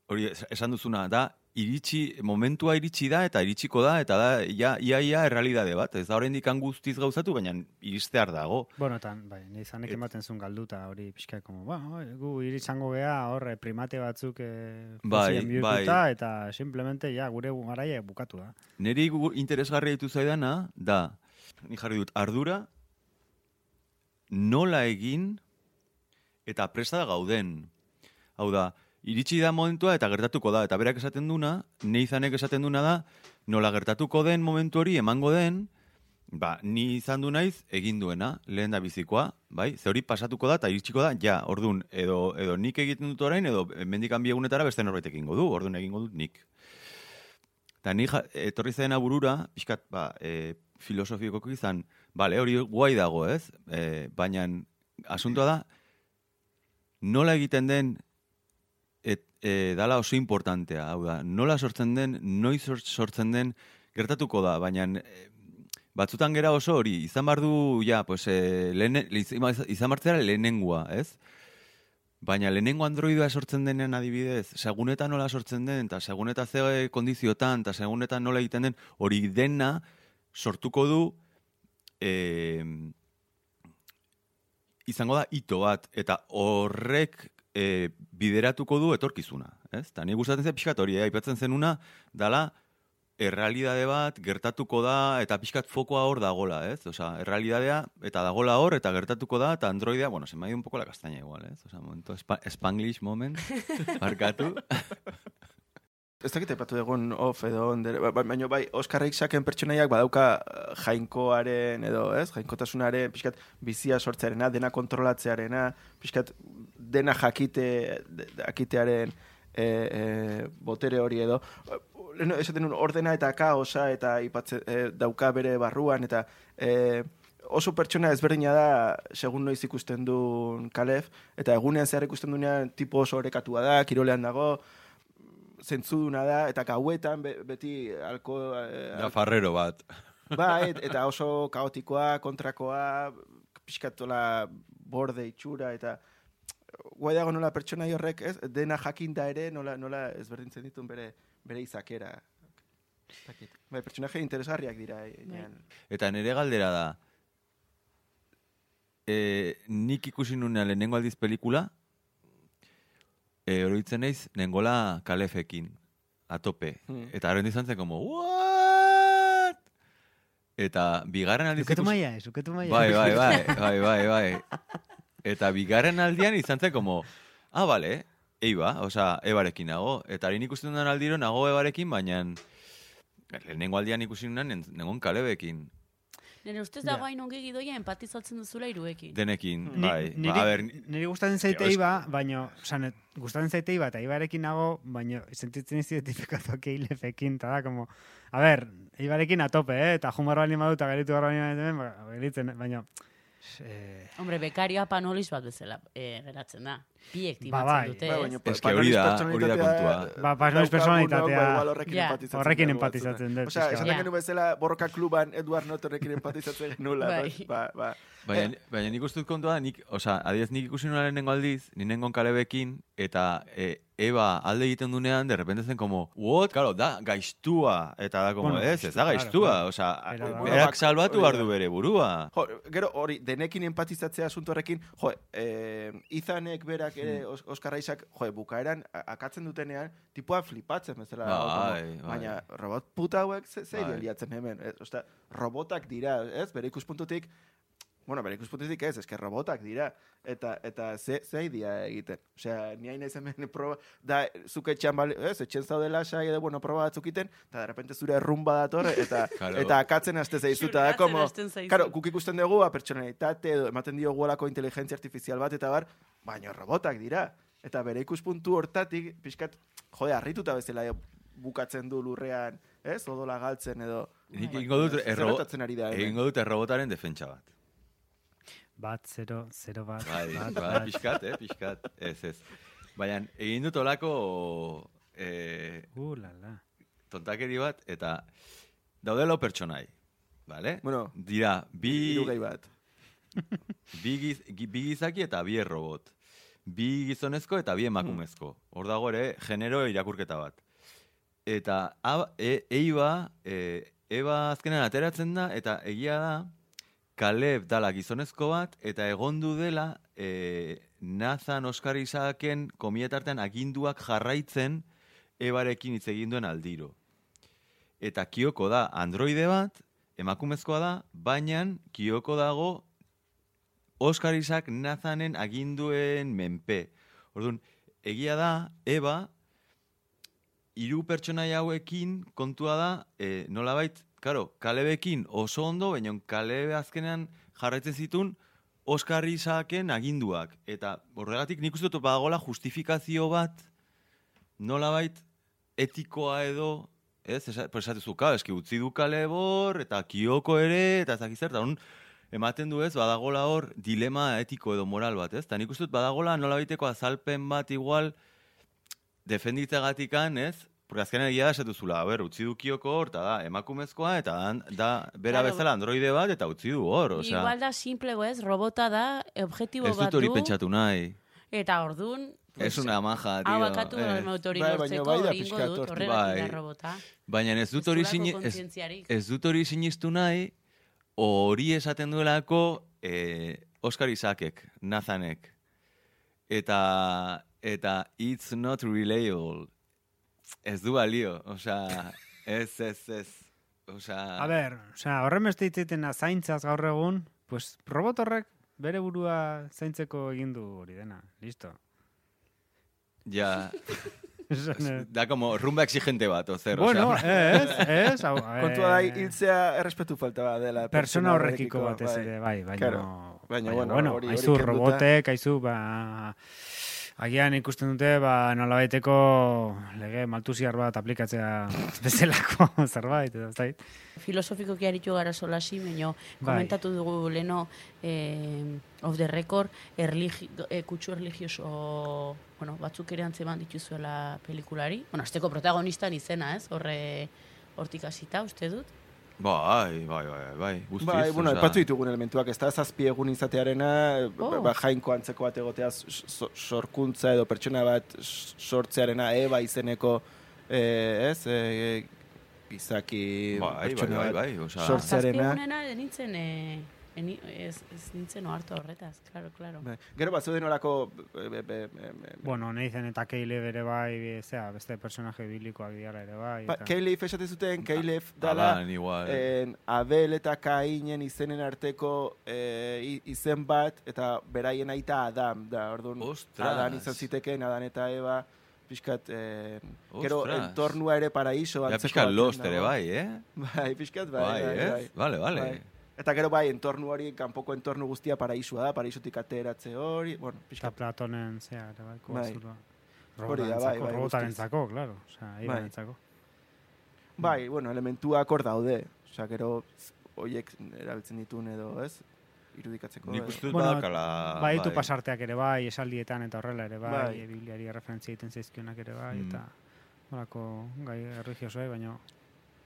Speaker 2: Hori es- esan duzuna da, iritsi, momentua iritsi da eta iritsiko da, eta da, ia, ia, ia errealidade bat. Ez da oraindik guztiz gauzatu, baina iristear dago.
Speaker 3: Bueno, eta, bai, ni izanek
Speaker 2: Et-
Speaker 3: ematen zuen galduta hori pixka, como, bueno, gu iritsango gea horre primate batzuk eh,
Speaker 2: Bai,
Speaker 3: bihurtuta, eta simplemente, ja, gure garaia bukatu da.
Speaker 2: Neri interesgarria ditu zaidana, da, ni jarri dut, ardura, nola egin eta presta gauden. Hau da, iritsi da momentua eta gertatuko da. Eta berak esaten duna, neizanek esaten duna da, nola gertatuko den momentu hori emango den, ba, ni izan du naiz egin duena, lehen da bizikoa, bai? Ze hori pasatuko da eta iritsiko da, ja, ordun edo, edo nik egiten dut orain, edo mendikan bi egunetara beste norbait egingo du, ordun egingo dut nik. Eta ni ja, etorri zena burura, pixkat, ba, e, filosofikoki izan, bale, hori guai dago, ez? E, baina asuntoa da, nola egiten den, e, dala oso importantea, hau da, nola sortzen den, noiz sort- sortzen den, gertatuko da, baina e, batzutan gera oso hori, izan bar du, ja, pues, e, lehene, izan bartzera lehenengua, ez? Baina lehenengo androidoa sortzen denean adibidez, seguneta nola sortzen den, eta seguneta ze kondiziotan, eta seguneta nola egiten den, hori dena sortuko du e, izango da ito bat, eta horrek e, bideratuko du etorkizuna. Ez? Eta ni gustatzen zen pixkat hori, eh? aipatzen zenuna, dala, errealidade bat gertatuko da eta pixkat fokoa hor dagola, ez? Osea, errealidadea eta dagola hor eta gertatuko da eta androidea, bueno, se me ha ido un poco la castaña igual, ez? Osea, momento spa Spanglish moment, (laughs) barkatu.
Speaker 4: Ez dakit epatu egun off edo onder, ba- ba- baina bai, Oskarrik saken pertsonaiak badauka eh, jainkoaren edo, ez? Jainkotasunaren, pixkat, bizia sortzearena, dena kontrolatzearena, pixkat, dena jakite, jakitearen e, e, botere hori edo. Lehen esaten nuen ordena eta kaosa eta ipatze, e, dauka bere barruan eta e, oso pertsona ezberdina da, segun noiz ikusten duen Kalef, eta egunean zehar ikusten duenean tipo oso orekatua da, kirolean dago, zentzuduna da, eta gauetan be- beti alko... eh,
Speaker 2: Da farrero bat. (laughs)
Speaker 4: Bai, eta oso kaotikoa, kontrakoa, pixkatola borde itxura, eta guai dago nola pertsona horrek, ez, dena jakinda ere, nola, nola ezberdintzen dituen bere, bere izakera. Bai, pertsonaje interesgarriak dira. enean.
Speaker 2: Eta nire galdera da, e, nik ikusi nunean lehenengo aldiz pelikula, e, oroitzen naiz, nengola kalefekin, atope.
Speaker 4: Hmm.
Speaker 2: Eta haren izan zen, como, what? Eta bigarren aldiz
Speaker 3: Zuketu
Speaker 2: ikusi-
Speaker 3: maia, zuketu maia.
Speaker 2: Bai, bai, bai, (laughs) bai, bai, bai. Eta bigarren aldian izan zen como, ah, bale, eiba, osea, ebarekin nago. Eta harin ikusten dudan aldiro nago ebarekin, baina lehenengo aldian ikusi nunan nengon kalebekin.
Speaker 1: Nire ustez dago hain ongi gidoia empatizatzen duzula iruekin.
Speaker 2: Denekin,
Speaker 3: Ni,
Speaker 2: bai.
Speaker 3: niri,
Speaker 2: Ba, a ber,
Speaker 3: niri gustatzen zaite iba, baino, osan, gustatzen zaite iba, eta ibarekin nago, baino, sentitzen izi identifikatuak eilefekin, eta da, como, a ber, ibarekin atope, eh? eta jumar bali madu, eta geritu barra bali madu, ba, eh,
Speaker 1: Hombre, bekarioa panolis bat bezala eh, geratzen da. Biek
Speaker 3: Ba,
Speaker 1: timatzen
Speaker 3: bai.
Speaker 1: dute,
Speaker 4: Bai,
Speaker 1: ez?
Speaker 2: que hori da- hori da kontua.
Speaker 3: Ba, personalitatea.
Speaker 4: ba, igual horrekin empatizatzen
Speaker 3: Horrekin dut,
Speaker 4: Osea,
Speaker 3: pixka
Speaker 4: esan
Speaker 1: bat.
Speaker 4: genu bezala borroka kluban Eduard Notorekin empatizatzen (laughs) nula.
Speaker 1: Bai.
Speaker 4: Ba, ba.
Speaker 2: baina, baina nik uste dut kontua, da, nik, osea, adiez nik ikusi nuen lehenengo aldiz, ni nengon kalebekin, eta e, Eba alde egiten dunean, de repente zen como, what? Claro, da gaiztua, eta da como,
Speaker 3: Bueno,
Speaker 2: ez, ez da gaiztua,
Speaker 3: claro.
Speaker 2: osea,
Speaker 3: da.
Speaker 2: berak salbatu
Speaker 4: Hori
Speaker 2: behar
Speaker 4: da.
Speaker 2: du bere burua.
Speaker 4: Jo, gero hori, denekin empatizatzea asunto horrekin, jo, eh, izanek berak ere,
Speaker 2: Hmm.
Speaker 4: Os- Oskar Aisak, jo, bukaeran, a- akatzen dutenean, tipua flipatzen bezala.
Speaker 2: Bai.
Speaker 4: Baina, robot puta hauek, ze, ze
Speaker 2: Bai.
Speaker 4: liatzen hemen. Ez, Osta, robotak dira, ez, bere ikuspuntutik, Bueno, bere ikuspuntutik ez, eske robotak dira. Eta, eta ze, ze idea egiten. Osea, ni hain ez hemen (laughs) proba, da, zuke etxan, bali, ez, etxen zaudela sai edo, bueno, proba batzuk iten, eta de repente zure errumba dator, eta, (laughs)
Speaker 2: Claro.
Speaker 4: eta akatzen haste zaizuta, da, como. Claro, guk ikusten dugu, a pertsonalitate, edo ematen dio gualako inteligentzia artifizial bat, eta bar, baina robotak dira. Eta bere ikuspuntu hortatik, pixkat, jode, harrituta bezala bukatzen du lurrean, ez, odola galtzen edo...
Speaker 2: Nik egingo dut, erro, egingo dut errobotaren defentsa bat.
Speaker 3: Bat, zero, zero bat,
Speaker 2: Bai,
Speaker 3: bat,
Speaker 2: bai,
Speaker 3: bat.
Speaker 2: pixkat, eh, pixkat, ez, ez. Baina, egin dut olako eh,
Speaker 3: Uh, la, la.
Speaker 2: tontakeri bat, eta daudelo pertsonai, bale?
Speaker 4: Bueno,
Speaker 2: Dira, bi,
Speaker 4: Irugai bat. (laughs)
Speaker 2: bi, giz, gi- bi gizaki eta bi errobot. Bi gizonezko eta bi emakumezko. Hor dago ere, genero irakurketa bat. Eta a, e, eiba, e, eba azkenean ateratzen da, eta egia da, Kaleb dala gizonezko bat, eta egondu dela e, Nathan Oskar Isaken komietartean aginduak jarraitzen ebarekin hitz egin duen aldiro. Eta Kioko da androide bat, emakumezkoa da, baina Kioko dago Oskar Isaac Nathanen aginduen menpe. Orduan, egia da, Eba, hiru pertsonaia hauekin kontua da, e, nolabait, karo, Kalebekin oso ondo, baina Kalebe azkenean jarraitzen zitun Oskar Isaacen aginduak. Eta horregatik nik uste dut badagola justifikazio bat, nolabait, etikoa edo, ez, esa- pues esatu zuka, eski utzi du Kalebor, eta Kioko ere, eta ez zer, eta hon, ematen du ez, badagola hor dilema etiko edo moral bat, ez? Eta nik uste dut badagola nolabaiteko azalpen bat igual defenditzegatikan, ez? Porque azkenean egia da esatu zula, ber, utzi du kioko hor, eta da, emakumezkoa, eta da, da bera
Speaker 1: Claro.
Speaker 2: bezala androide bat, eta utzi du hor, osea.
Speaker 1: Igual da simple ez, robota da, objektibo
Speaker 2: Ez
Speaker 1: bat
Speaker 2: dut hori
Speaker 1: du,
Speaker 2: pentsatu nahi.
Speaker 1: eta ordun
Speaker 2: Ez una maja, tio.
Speaker 1: Hau bakatu
Speaker 2: eh.
Speaker 1: motori
Speaker 4: Bai, baina bai da pixkat
Speaker 1: dut,
Speaker 2: Bai.
Speaker 1: robota.
Speaker 2: Baina ez dut
Speaker 1: Ez
Speaker 2: hori ez, ez dut hori sinistu nahi, hori esaten duelako eh, Oskar Isakek, Nathanek. Eta, eta it's not relatable. Ez du balio, osea, ez, ez, ez. Osea,
Speaker 3: A ber, osea, horren beste hitzetena zaintzaz gaur egun, pues robot horrek bere burua zaintzeko egin du hori dena. Listo.
Speaker 2: ja, (laughs) da como rumba exigente bat, ozer,
Speaker 3: bueno, ez, ez, (laughs)
Speaker 4: Kontua da, hiltzea errespetu falta bat dela.
Speaker 3: persona horrekiko batez ere, bai, baina,
Speaker 4: Claro. Baina, bueno, hori- hori
Speaker 3: aizu
Speaker 4: kenduta.
Speaker 3: robotek, aizu, ba, Agian ikusten dute, ba, nolabaiteko lege maltuziar bat aplikatzea (laughs) bezalako zerbait, edo, ez dakit.
Speaker 1: Filosofikoki aritu gara solasi, baino
Speaker 3: Bai.
Speaker 1: komentatu dugu leno eh, off the record, erligi, eh, kutsu erligioso, bueno, batzuk ere antzeman dituzuela pelikulari. Bueno, azteko protagonistan izena, ez? Horre, hortik hasita, uste dut.
Speaker 2: Bai, bai, bai, bai, guztiz.
Speaker 4: Bai, bueno, epatu ditugun elementuak, ez da zazpi egun izatearena,
Speaker 1: Oh.
Speaker 4: ba, jainko antzeko bat egotea, sorkuntza edo pertsona bat sortzearena, eba izeneko, eh, ez, eh, gizaki
Speaker 2: Bai, bai,
Speaker 4: pertsona
Speaker 2: bai,
Speaker 4: bat
Speaker 2: bai, osea,
Speaker 4: sortzearena.
Speaker 1: Zazpionena nintzen, eh, eni, ez, ez nintzen ohartu horretaz, claro, claro.
Speaker 4: Bai. Gero bat zeuden olako, be, be, be, be, be,
Speaker 3: Bueno, Nathan eta Caleb ere bai, be- zera, beste personaje bilikoak diara ere bai.
Speaker 4: Ba, Caleb esate zuten, Caleb dala, en, Abel eta Kainen izenen arteko eh, i- izen bat, eta beraien aita Adam, da, orduan,
Speaker 2: Ostras.
Speaker 4: Adan izan zitekeen, Adan eta Eba, pixkat, eh, gero entornua ere paraiso
Speaker 2: Ja,
Speaker 4: antzeko
Speaker 2: pixka
Speaker 4: batean
Speaker 2: lost ere bai, eh? (laughs)
Speaker 4: Bai, pixkat bai,
Speaker 2: Bai,
Speaker 4: bai,
Speaker 2: ez?
Speaker 4: bai.
Speaker 2: Vale, vale.
Speaker 4: Bai. Eta gero bai, entornu hori, kanpoko entornu guztia paraisua da, paraisotik ateratze hori, bueno,
Speaker 3: Eta
Speaker 4: pixkat.
Speaker 3: Platonen, zera, ere bai,
Speaker 4: Bai.
Speaker 3: kozurua.
Speaker 4: Hori da, bai, bai,
Speaker 3: robotarentzako, claro. Osea,
Speaker 4: Bai.
Speaker 3: ibarentzako.
Speaker 4: Bai, bueno, elementuak hor daude. Osea, gero hoiek erabiltzen ditun edo, ez? Irudikatzeko.
Speaker 2: Nik uste dut
Speaker 3: Bueno,
Speaker 2: badakala...
Speaker 3: Baditu
Speaker 2: bai.
Speaker 3: pasarteak ere bai, esaldietan eta horrela ere bai,
Speaker 4: Bai.
Speaker 3: e, bibliari referentzia egiten zaizkionak ere bai,
Speaker 2: Mm.
Speaker 3: eta horako gai religiosoa, baina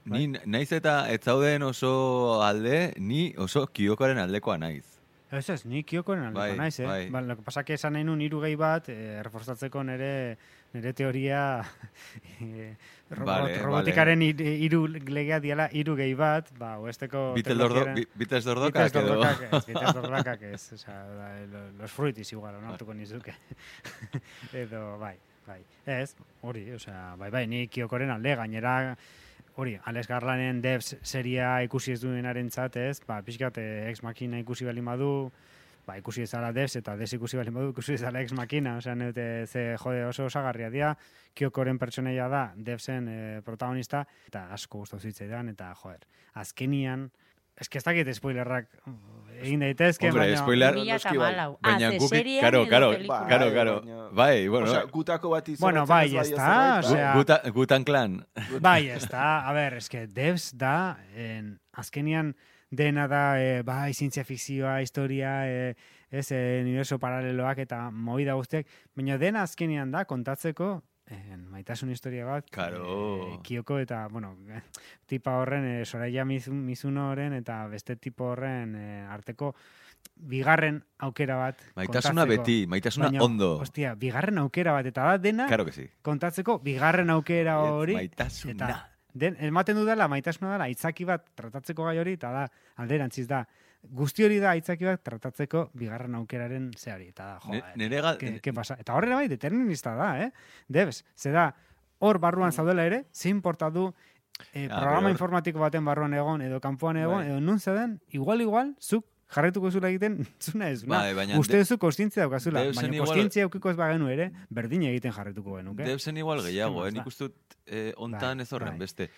Speaker 2: Ni naiz eta ez zauden oso alde, ni oso kiokoren aldekoa naiz.
Speaker 3: Ez ez, ni kiokoren aldeko
Speaker 2: Bai,
Speaker 3: naiz, eh?
Speaker 2: bai.
Speaker 3: Ba, lo que pasa que esan nahi nun hiru gehi bat, eh, reforzatzeko nere, nere teoria (laughs) eh, robot,
Speaker 2: Vale,
Speaker 3: robotikaren hiru hiru legea diala hiru gehi bat, ba, oesteko
Speaker 2: Bites dordokak edo...
Speaker 3: dordokak ez, bites dordokak ez, osea, da, lo- los fruitis igual, onartuko nizuke. (laughs) Edo, bai, bai. Ez, hori, osea, bai, bai, ni kiokoren alde, gainera, hori, Alex Garlanen Devs seria ikusi ez duenaren ez, ba, pixkat eh, ex makina ikusi bali badu, ba, ikusi ezala Devs eta Devs ikusi bali badu, ikusi ezala ex makina, osea, neute, ze, jode, oso osagarria dira, kiokoren pertsoneia da, Devsen eh, protagonista, eta asko gustatu zitzaidan, eta, joder, azkenian, Ez que ez dakit spoilerrak egin daitezke,
Speaker 2: Hombre,
Speaker 3: baina...
Speaker 2: spoiler-
Speaker 1: Mila eta
Speaker 4: noski bai.
Speaker 2: Baina
Speaker 1: Ah, ze
Speaker 2: guk, karo, karo, karo,
Speaker 4: Bai,
Speaker 2: karo,
Speaker 4: baina-
Speaker 2: bai, bueno,
Speaker 4: Osea, gutako bat izan.
Speaker 3: Bueno, bai, ez da,
Speaker 2: gu-
Speaker 3: osea-
Speaker 2: guta, gutan clan.
Speaker 3: Bai, ez da, a ber, eske Devs da, en, azkenian dena da, e, bai, zientzia fikzioa, historia, e, ez, e, universo paraleloak eta movida guztiak, baina dena azkenian da kontatzeko en, maitasun historia bat,
Speaker 2: Claro.
Speaker 3: e, Kioko eta, bueno, (laughs) tipa horren, e, Soraya Mizu- Mizunoren eta beste tipo horren e, arteko bigarren aukera bat
Speaker 2: Maitasuna
Speaker 3: kontatzeko.
Speaker 2: beti, maitasuna
Speaker 3: Baina,
Speaker 2: ondo.
Speaker 3: Hostia, bigarren aukera bat, eta da dena
Speaker 2: Claro que sí.
Speaker 3: kontatzeko bigarren aukera hori.
Speaker 2: maitasuna.
Speaker 3: Eta den, ematen dudala, maitasuna dela, aitzaki bat tratatzeko gai hori, eta da, alderantziz da, guzti hori da aitzaki bat tratatzeko bigarren aukeraren zeari, eta da,
Speaker 2: Ne-
Speaker 3: joa,
Speaker 2: Nere gal...
Speaker 3: ke, ke pasa? Eta horrela bai, determinista da, eh? Debes, ze da, hor barruan zaudela ere, ze importa du eh,
Speaker 2: Ja,
Speaker 3: programa
Speaker 2: pero-
Speaker 3: informatiko baten barruan egon, edo kanpoan egon,
Speaker 4: Bai.
Speaker 3: edo nun zeuden, igual, igual, zuk jarretuko zula egiten, (laughs) zuna ez,
Speaker 2: Bai, baina
Speaker 3: uste duzu kostientzia daukazula, baina kostientzia eukiko ez bagenu ere, berdin egiten jarretuko genuke.
Speaker 2: Deusen igual gehiago, eh? Nik dut eh, ontan
Speaker 3: Bai,
Speaker 2: ez horren
Speaker 3: bai.
Speaker 2: beste.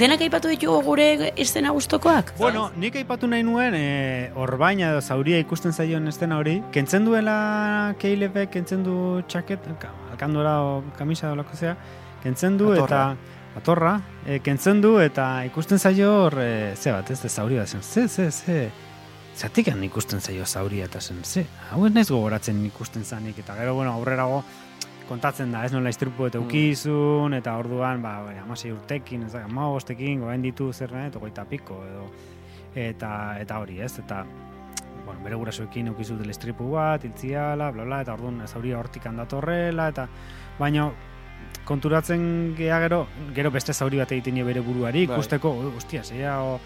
Speaker 1: Denak aipatu ditugu gure estena gustokoak?
Speaker 3: Bueno, nik aipatu nahi nuen, e, orbaina edo zauria ikusten zaion estena hori, kentzen duela Keilebek, kentzen du txaket, ka- alkandora o kamisa o zea, kentzen du
Speaker 4: Atorra.
Speaker 3: eta atorra, e, kentzen du eta ikusten zaio hor, e, ze bat, ez, zauri bat zen, ze, ze, ze, zatikan ikusten zaio zauria eta zen, ze, hau ez naiz gogoratzen ikusten zanik, eta gero, bueno, aurrerago, kontatzen da, ez nola istripu eta ukizun, eta orduan, ba, bai, amasei urtekin, ez da, amabostekin, goain ditu zer nahi, eta goita piko, edo, eta, eta hori, ez, eta, bueno, bere gurasoekin ukizu dela istripu bat, iltziala, bla, bla, eta orduan zauria hortik handatorrela, eta, baina, konturatzen gea gero, gero beste zauri bat egiten bere buruari,
Speaker 4: Bai.
Speaker 3: ikusteko, "Ui, ostia, zeia, o,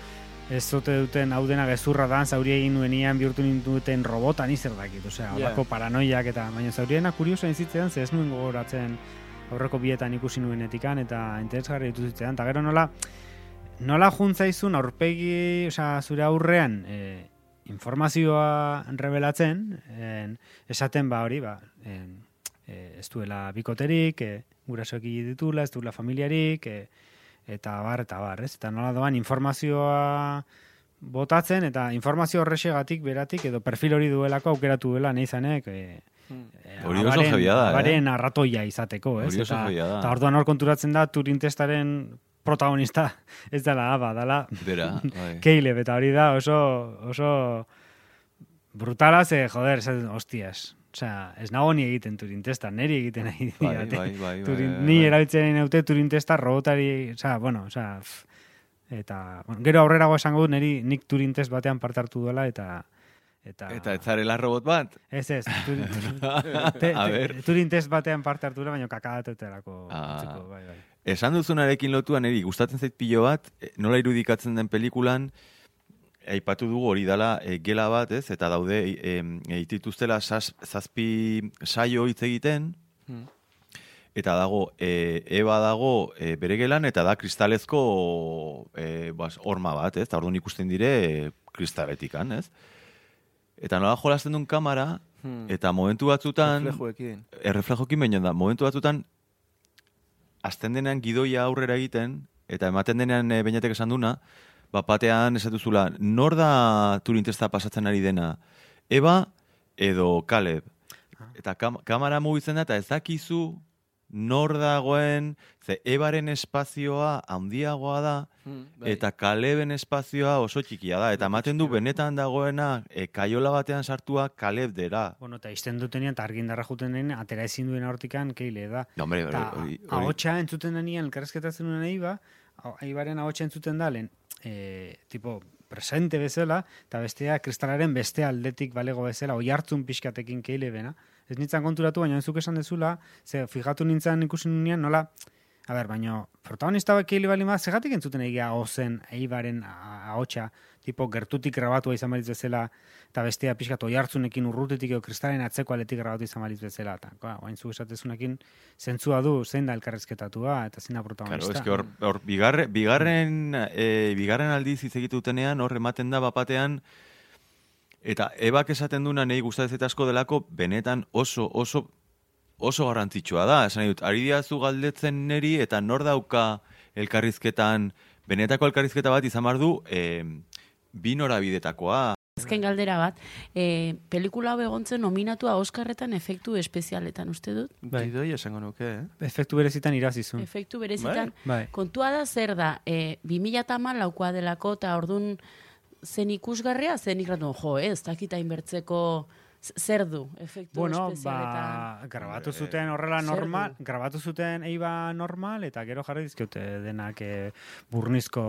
Speaker 3: ez zote duten hau dena gezurra dan, zauri egin nuenian bihurtu ninduten robotan izer dakit, osea,
Speaker 4: Ja.
Speaker 3: holako paranoiak eta, baina zauriena kuriosa izitzean, ze ez nuen gogoratzen aurreko bietan ikusi nuenetikan eta interesgarri ditu zitzean, eta gero nola, nola juntzaizun aurpegi, osea, zure aurrean e, informazioa revelatzen, en, esaten ba hori, ba, en, e, ez duela bikoterik, e, gurasoki ditula, ez duela familiarik, e, eta bar, eta bar, ez? Eta nola doan informazioa botatzen, eta informazio horrexegatik, beratik, edo perfil hori duelako aukeratu duela, nahi zanek, e, e,
Speaker 2: Hori oso jebia da, eh?
Speaker 3: abaren arratoia izateko, ez?
Speaker 2: Hori oso
Speaker 3: Eta-
Speaker 2: jebia da.
Speaker 3: Eta orduan hor konturatzen da Turing testaren protagonista (laughs) ez dela aba, dela
Speaker 2: Bera, (laughs) bai.
Speaker 3: Caleb, eta hori da oso, oso brutala, ze, joder, ze, hostias. Osea, ez nago ni egiten Turing testa, neri egiten nahi
Speaker 2: Bai, bai, bai, bai,
Speaker 3: Turing-
Speaker 2: bai,
Speaker 3: Ni
Speaker 2: bai.
Speaker 3: erabiltzen naute Turing testa robotari, osea, bueno, osea, eta, bueno, gero aurrerago esango dut, neri nik Turing test batean parte hartu duela, eta Eta,
Speaker 2: Eta ez zarela robot bat?
Speaker 3: Ez ez, Turing, (laughs) te, te,
Speaker 2: ber.
Speaker 3: Turing test batean parte hartu baina kakadateterako.
Speaker 2: Ah.
Speaker 3: bai, bai.
Speaker 2: Esan duzunarekin lotuan eri gustatzen zait pilo bat, eh, nola irudikatzen den pelikulan, aipatu dugu hori dala e, gela bat, ez? Eta daude e, e, dituztela zaz, zazpi saio hitz egiten,
Speaker 4: Hmm.
Speaker 2: eta dago e, eba dago e, bere gelan eta da kristalezko e, bas, horma bat, ez? Eta orduan ikusten dire e, kristaletikan, ez? Eta nola jolasten duen kamera,
Speaker 4: Hmm.
Speaker 2: eta momentu batzutan...
Speaker 4: Reflejoekin.
Speaker 2: erreflejokin baina da, momentu batzutan azten denean gidoia aurrera egiten, eta ematen denean e, esan duna, bat batean esatuzula, nor da Turing testa pasatzen ari dena? Eba edo Caleb. Eta kam kamera mugitzen da, eta ez dakizu nor dagoen, ze Ebaren espazioa handiagoa da,
Speaker 4: Hmm, bai.
Speaker 2: eta Kaleben espazioa oso txikia da, eta ematen du benetan dagoena e, kaiola batean sartua Kaleb dera.
Speaker 3: Bueno, eta izten dutenean, eta argindarra juten denean, atera ezin duen hortikan keile da.
Speaker 2: No, hombre,
Speaker 3: Eta ahotsa entzuten denean, elkarrezketatzen duen eiba, aibaren ahotsa entzuten da, lehen, e, tipo, presente bezala, eta bestea, kristalaren beste aldetik balego bezala, oi hartzun pixkatekin keile bena. Ez nintzen konturatu, baina zuk esan dezula, ze fijatu nintzen ikusi nunean, nola, a ber, baina protagonista bat keile bali ma, segatik entzuten egia ozen eibaren ahotsa, tipo, gertutik grabatua izan balitz bezala, eta bestea pixkat oi hartzunekin urrutetik edo kristalen atzeko aletik grabatu izan balitz bezala. Eta, koa, guain zu esatezunekin, zentzua du, zein da elkarrezketatua, eta zein da
Speaker 2: Claro,
Speaker 3: protagonista.
Speaker 2: es que hor, hor bigarre, bigarren, e, bigarren aldiz hitz egitutenean, hor ematen da bapatean, eta ebak esaten duna nahi gustatzen zait asko delako, benetan oso, oso, oso garrantzitsua da. Esan dut, ari diazu galdetzen neri, eta nor dauka elkarrizketan, benetako elkarrizketa bat izan behar du, e, bi norabidetakoa.
Speaker 1: Azken galdera bat, e, pelikula hau egontzen nominatua Oscarretan efektu espezialetan, uste dut?
Speaker 3: Bai.
Speaker 4: Gidoi esango nuke, eh?
Speaker 3: Efektu berezitan irazizun.
Speaker 1: Efektu berezitan.
Speaker 3: Bai.
Speaker 1: Kontua da zer da, e, 2008 laukoa delako, eta orduan zen ikusgarria, zen ikratu, jo, ez, dakita inbertzeko zer du, efektu
Speaker 3: Bueno, ba, grabatu zuten horrela normal, grabatu zuten eiba normal, eta gero jarri dizkiote denak e, burnizko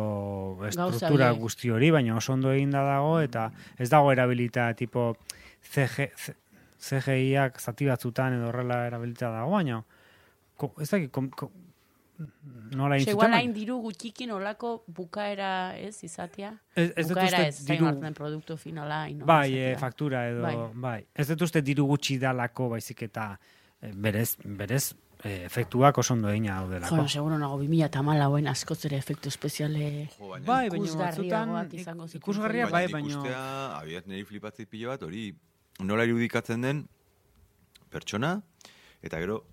Speaker 3: estruktura guzti hori, baina oso ondo eginda dago, eta ez dago erabilita tipo CG, CGI-ak zati batzutan edo horrela erabilita dago, baina ez dakit, nola egin
Speaker 1: igual hain diru gutxikin olako bukaera, ez, izatea?
Speaker 3: ez, ez
Speaker 1: bukaera ez, zain
Speaker 3: diru,
Speaker 1: hartzen produktu finala, ino,
Speaker 3: bai, e, faktura edo,
Speaker 1: Bai.
Speaker 3: bai. Ez dut uste diru gutxi dalako, baizik eta e, berez, berez e, efektuak oso ondo egina daudelako.
Speaker 1: Jo, seguro nago 2000 eta malauen askoz ere efektu espeziale
Speaker 3: Bai, baina
Speaker 1: ikusgarriagoak izango zituen
Speaker 3: ikusgarria bai, baina
Speaker 2: ikustea, abiat niri flipatzei pilo bat, hori nola irudikatzen den pertsona, eta gero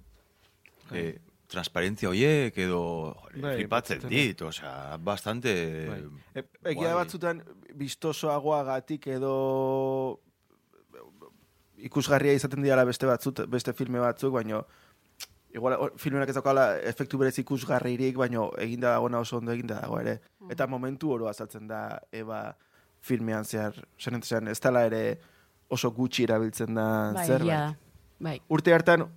Speaker 2: eh, transparentzia hoiek edo
Speaker 4: Bai,
Speaker 2: flipatzen dit, osea, bastante...
Speaker 4: Bai. E, egia
Speaker 2: guai.
Speaker 4: batzutan bistosoagoagatik edo ikusgarria izaten dira beste batzut, beste filme batzuk, baino igual filmenak ez daukala efektu berez ikusgarririk, baino eginda dagoena oso ondo eginda dago ere. Eta momentu oro azaltzen da Eba filmean zehar, zen ez dela ere oso gutxi erabiltzen da
Speaker 1: Bai,
Speaker 4: zerbait.
Speaker 1: da. Bai.
Speaker 4: Urte hartan,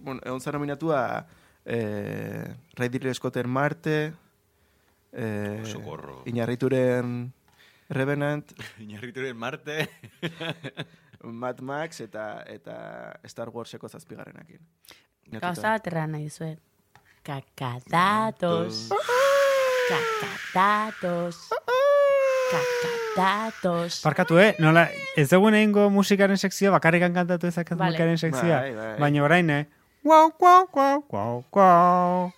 Speaker 4: bueno, egon zara nominatua eh, Ridley Scotten Marte, eh,
Speaker 2: Oso gorro.
Speaker 4: Inarrituren Revenant, (laughs)
Speaker 2: Inarrituren Marte... (laughs)
Speaker 4: Mad Max eta eta Star Warseko zazpigarrenakin.
Speaker 1: Gauza bat erran nahi dizuet. Kakadatos. Kakadatos. Kakadatos.
Speaker 3: Parkatu, eh? Nola, ez dugu egingo musikaren sekzioa, bakarrikan kantatu ezak
Speaker 1: Vale.
Speaker 3: musikaren sekzioa.
Speaker 4: Bai, bai.
Speaker 3: Baina orain, eh? Guau, guau, guau, guau, guau.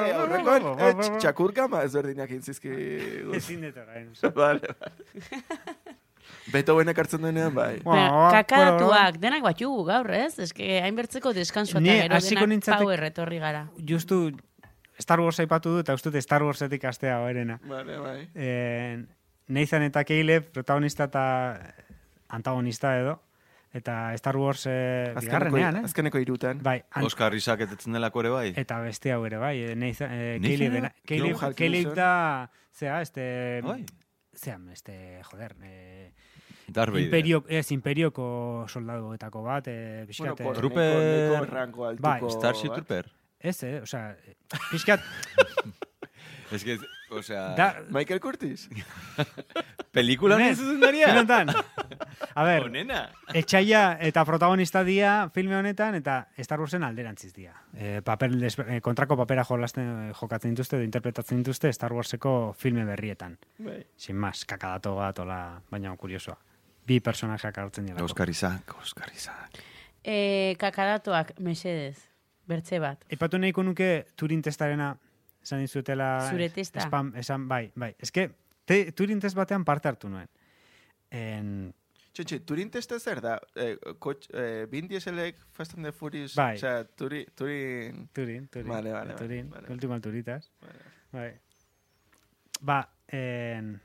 Speaker 4: Eh, aurrekoan, eh, tx- txakurka ma ezberdinak intzizki.
Speaker 3: Ezin dut orain. (laughs)
Speaker 4: Vale, vale. Beethovenek hartzen duenean, bai.
Speaker 1: Baina, kakatuak, denak bat jugu gaur, ez? Ez que hainbertzeko deskansu eta
Speaker 3: Ni
Speaker 1: gero denak
Speaker 3: nintzatek-
Speaker 1: power etorri gara.
Speaker 3: Justu Star Wars aipatu du eta uste dut Star Warsetik astea berena.
Speaker 4: Vale, bai.
Speaker 3: Eh, Nathan eta Caleb, protagonista eta antagonista edo. Eta Star Wars eh, bigarrenean, eh?
Speaker 4: azkeneko irutan.
Speaker 3: Bai, an-
Speaker 2: Oscar Isaac etetzen delako ere bai?
Speaker 3: eta beste hau ere, bai. eh, Nathan, eh? Caleb, Caleb. Caleb da, zea, este...
Speaker 2: Bai.
Speaker 3: Zea, este, joder, eh,
Speaker 2: Darth Vader.
Speaker 3: imperio, ez, imperioko soldaduetako bat, eh,
Speaker 4: Bueno,
Speaker 3: pixkat, eh,
Speaker 4: por
Speaker 2: Trooper-
Speaker 4: neko, altuko.
Speaker 3: Bai.
Speaker 2: Starship
Speaker 4: bat.
Speaker 2: Trooper.
Speaker 3: ez, eh, osea, eh, pixkat, (laughs)
Speaker 2: Es que, o sea,
Speaker 3: da,
Speaker 4: Michael Curtis. (laughs)
Speaker 2: pelikula
Speaker 3: Ne,
Speaker 2: honen zuzendaria?
Speaker 3: filmetan, a ber,
Speaker 2: Onena.
Speaker 3: etxaia eta protagonista dia filme honetan eta Star Warsen alderantziz dia. E, paper, eh, kontrako papera jolasten, jokatzen dituzte, edo interpretatzen dituzte Star Warseko filme berrietan.
Speaker 4: Bai.
Speaker 3: Sin más, kakadato bat, ola, baina kuriosoa. Bi personajeak hartzen dira.
Speaker 2: Oscar Isaac, Oscar Isaac.
Speaker 1: E, kakadatuak, mesedez, bertze bat.
Speaker 3: Epatu nahiko nuke Turing testarena esan dizutela...
Speaker 1: Zure testa?
Speaker 3: Spam, esan, bai, bai. Ez que, te, Turing test batean parte hartu nuen. En,
Speaker 4: Txetxe, Turin testa zer da? Eh, kotx, eh, Vin Dieselek Fast and the Furious,
Speaker 3: Bai.
Speaker 4: osea, Turi, Turin...
Speaker 3: Turing, Turing.
Speaker 4: Vale, vale, vale,
Speaker 3: Turing,
Speaker 4: vale.
Speaker 3: último alturitas.
Speaker 4: Vale.
Speaker 3: Bai. Ba, en...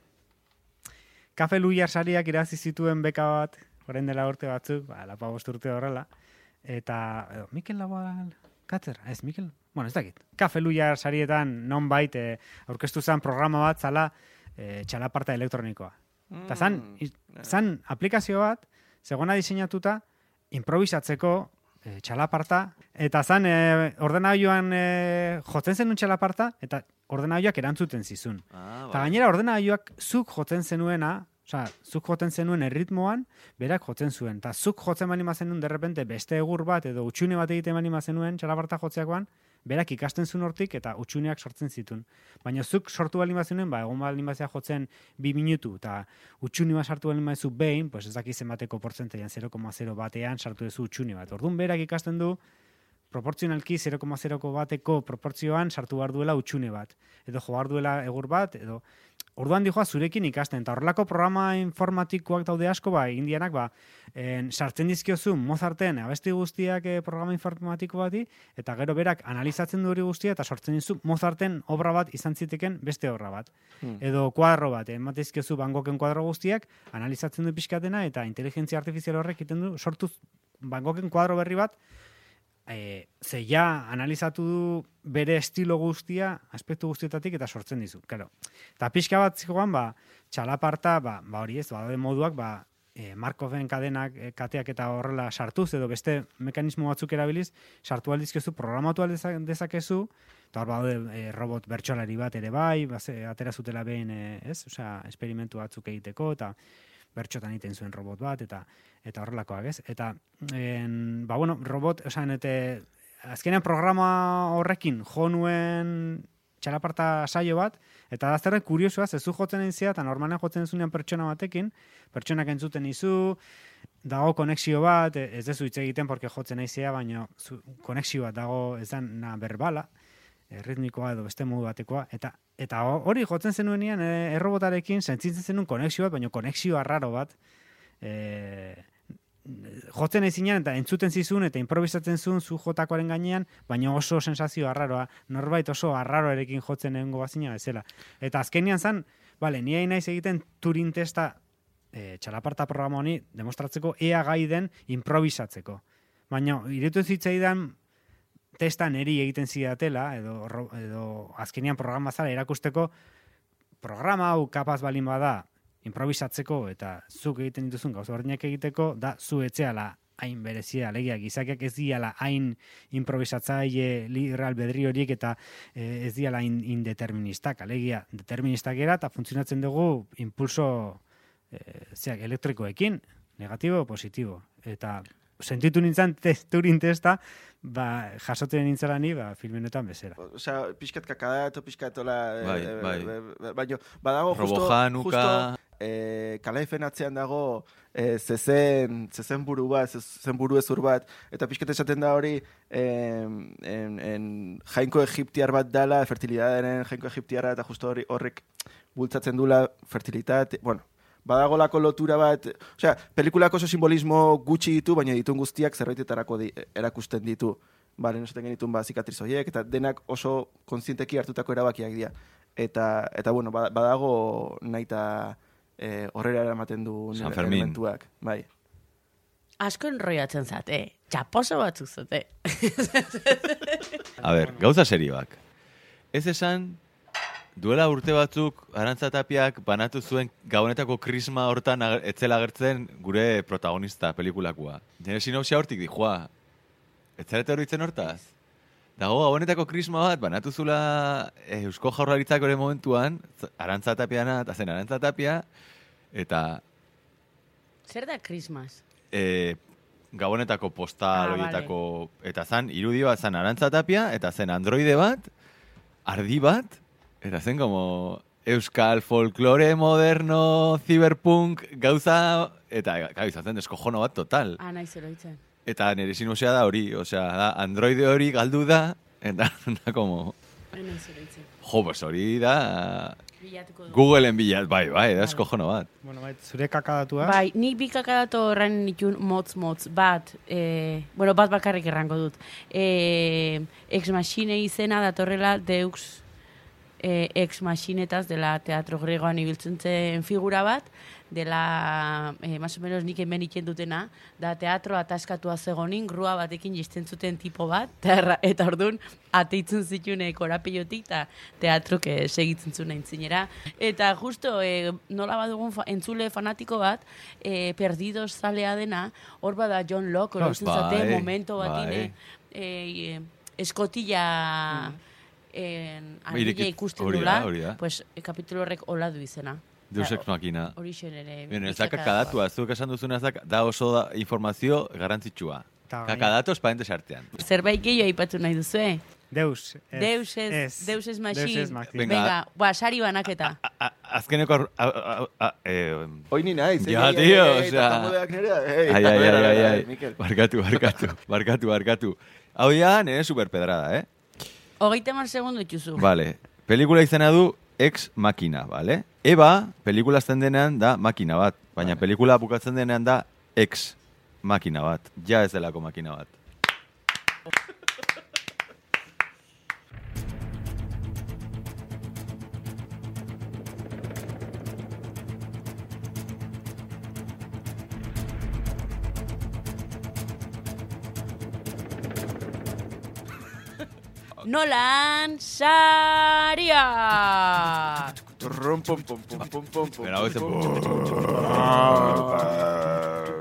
Speaker 3: Kafe Luiar sariak irazi zituen beka bat, orain dela urte batzuk, ba, lapa urte horrela, eta, edo, Mikel Labal, Katzer, ez, Mikel, bueno, ez dakit. Kafe Luiar sarietan non bait, eh, aurkeztu zen programa bat zala eh, txalaparta elektronikoa. Eta zan,
Speaker 4: Mm,
Speaker 3: i- zan aplikazio bat, zegona diseinatuta, improvisatzeko e, txalaparta, eta zan e, ordenagailuan e, jotzen zenun txalaparta, eta ordenagailuak erantzuten zizun.
Speaker 2: Ah,
Speaker 3: Eta gainera ordenagailuak zuk jotzen zenuena, osea, zuk jotzen zenuen erritmoan, berak jotzen zuen. Eta zuk jotzen bali zenuen derrepente beste egur bat edo utxune bat egiten bali zenuen txalaparta jotzeakoan, berak ikasten zuen hortik eta utxuneak sortzen zituen. Baina zuk sortu bali zenuen, ba, egon bali bazea jotzen bi minutu, eta utxune bat sartu bali bazu behin, pues ez dakiz zenbateko portzenteian 0,0 batean sartu duzu utxune bat. Orduan berak ikasten du, proportzionalki 0,0ko bateko proportzioan sartu behar duela utxune bat. Edo jo behar duela egur bat, edo orduan dijoa zurekin ikasten. Eta horrelako programa informatikoak daude asko, ba, indianak, ba, en, sartzen dizkiozu Mozarten abesti guztiak eh, programa informatiko bati, eta gero berak analizatzen du hori guztia, eta sortzen dizu Mozarten obra bat izan ziteken beste obra bat.
Speaker 4: Hmm.
Speaker 3: Edo kuadro bat, ematizkiozu Van Goghen kuadro guztiak, analizatzen du pixkatena, eta inteligentzia artifizial horrek egiten du, sortu Van Goghen kuadro berri bat, e, ze ja analizatu du bere estilo guztia, aspektu guztietatik eta sortzen dizu. Claro. Eta pixka bat zikoan, ba, txalaparta, ba, ba hori ez, badaude moduak, ba, e, Markoven kadenak, e, kateak eta horrela sartuz, edo beste mekanismo batzuk erabiliz, sartu aldizkezu, programatu aldeza- dezakezu, eta hor badaude e, robot bertsolari bat ere bai, baze, atera zutela behin, e, ez, osea, esperimentu batzuk egiteko, eta bertxotan egiten zuen robot bat, eta eta horrelakoak, ez? Eta, en, ba, bueno, robot, osan, ete, azkenean programa horrekin jo nuen txalaparta saio bat, eta da zerren kuriosoa, zezu jotzen eintzia, eta normalen jotzen zunean pertsona batekin, pertsonak entzuten izu, dago konexio bat, ez dezu hitz egiten porque jotzen naizea, baina konexio bat dago ez da na berbala, erritmikoa edo beste modu batekoa, eta eta ho- hori jotzen zenuenean e, errobotarekin sentzitzen zenun konexio bat, baina konexio arraro bat, e, jotzen ezinean eta entzuten zizun eta improvisatzen zuen zu jotakoaren gainean, baina oso sensazio arraroa, norbait oso arraroarekin jotzen egongo bazina bezala. Eta azkenean zan, bale, ni naiz egiten Turing testa e, txalaparta programa honi demostratzeko ea gai den improvisatzeko. Baina, iretu zitzaidan testa neri egiten zidatela, edo, edo azkenean programa zara erakusteko programa hau kapaz balin bada improvisatzeko eta zuk egiten dituzun gauza berdinak egiteko, da zu etzeala hain berezia, alegia, gizakiak ez diala hain improvisatzaile liberal bedri horiek eta eh, ez diala hain indeterministak, alegia, deterministak era eta funtzionatzen dugu impulso eh, zeak, elektrikoekin, negatibo, positibo. Eta sentitu nintzen te, Turing testa, ba, jasoten nintzela ni, ba, filmenetan bezera.
Speaker 4: Osea, pixkat kakadato, pixkat ola...
Speaker 2: Bai,
Speaker 4: eh,
Speaker 2: bai.
Speaker 4: eh, eh, Baina, badago justo...
Speaker 2: Robojanuka.
Speaker 4: justo e, kalaifen atzean dago e, zezen, zezen buru bat, zezen buru ezur bat, eta pixket esaten da hori em, en, en, jainko egiptiar bat dala, fertilidaderen jainko egiptiarra, eta justo hori horrek bultzatzen dula fertilitate, bueno, badagolako lotura bat, osea, pelikulako oso simbolismo gutxi ditu, baina ditun guztiak zerbaitetarako di, erakusten ditu. Bale, nosaten genitun ba, zikatriz horiek, eta denak oso kontzienteki hartutako erabakiak dira. Eta, eta bueno, ba- badago naita eh, horrera eramaten du elementuak. Bai.
Speaker 1: Asko enroiatzen zate, txaposo batzuk zate.
Speaker 2: A ber, gauza serioak. Ez esan, duela urte batzuk arantzatapiak banatu zuen gabonetako krisma hortan ager- etzela agertzen gure protagonista pelikulakua. Nire sinopsia hortik dijoa. Etzarete horitzen hortaz? Dago gabonetako krisma bat, banatu zula eh, Eusko Jaurlaritzak ere momentuan, z- arantzatapiana, eta zen arantzatapia, eta
Speaker 1: Zer da Christmas?
Speaker 2: e, gabonetako postal
Speaker 1: Ah,
Speaker 2: horietako, eta zan, irudi bat zan arantzatapia, eta zen androide bat, ardi bat, eta zen como euskal folklore moderno, cyberpunk, gauza, eta gau, izaten deskojono bat total.
Speaker 1: Ah, nahi zeroitzen.
Speaker 2: Eta nire sinusea da hori, osea, da, androide hori galdu da, eta (laughs) da como,
Speaker 1: Ah,
Speaker 2: jo, pues hori da,
Speaker 1: Bilatuko du.
Speaker 2: Googleen bilat, bai, bai, da eskojono bat.
Speaker 3: Bueno, bai, zure kakadatua.
Speaker 1: Bai, nik bi kakadato horren nitun motz-motz bat, e, bueno, bat bakarrik errango dut. E, ex machine izena datorrela deux e, ex machinetaz dela teatro gregoan ibiltzen zen figura bat, dela, e, más o menos nik hemen iken dutena, da teatro ataskatua zegonin, grua batekin jisten zuten tipo bat, (laughs) eta, erra- eta orduan ateitzen zitune korapilotik, eta teatrok segitzen zuen aintzinera. Eta justo, e, nola badugun fa, entzule fanatiko bat, e, perdidos zalea dena, hor bada John Locke,
Speaker 2: Bai,
Speaker 1: oroitzen zate,
Speaker 2: bai,
Speaker 1: momento batine,
Speaker 2: bai.
Speaker 1: e, eskotila en, argia
Speaker 2: Ireki-
Speaker 1: ikusten
Speaker 2: hori da,
Speaker 1: dula,
Speaker 2: hori da.
Speaker 1: pues, kapitulo horrek hola du izena.
Speaker 2: Deus ex machina.
Speaker 1: Hori ere.
Speaker 2: Bien, ez da kakadatua, zuk esan duzuna ez da, da oso da informazio garrantzitsua.
Speaker 3: Ta gaina-
Speaker 2: Kakadatos parentes artean.
Speaker 1: Zerbait gehiago aipatu nahi duzue?
Speaker 3: Deus. Ez,
Speaker 1: Deus ez, Deus ez machine.
Speaker 3: Deus ez machine.
Speaker 2: Venga.
Speaker 1: Venga, ba, sari banaketa.
Speaker 2: A- Azkeneko... a- a- a- eh,
Speaker 4: Hoi ni naiz, eh?
Speaker 2: Ja, tío,
Speaker 4: ei,
Speaker 2: osea. Ai, ai, ai, ai, ai. Barkatu, barkatu, barkatu, barkatu. Hau ja, nire superpedrada, eh?
Speaker 1: Hogeita mar segundu itxuzu.
Speaker 2: Vale. Pelikula izena du Ex Makina, vale? Eba, pelikula azten denean da makina bat, baina pelikula bukatzen denean da Ex makina bat. Ja ez delako makina bat. Zen-
Speaker 4: pum, pum, pum.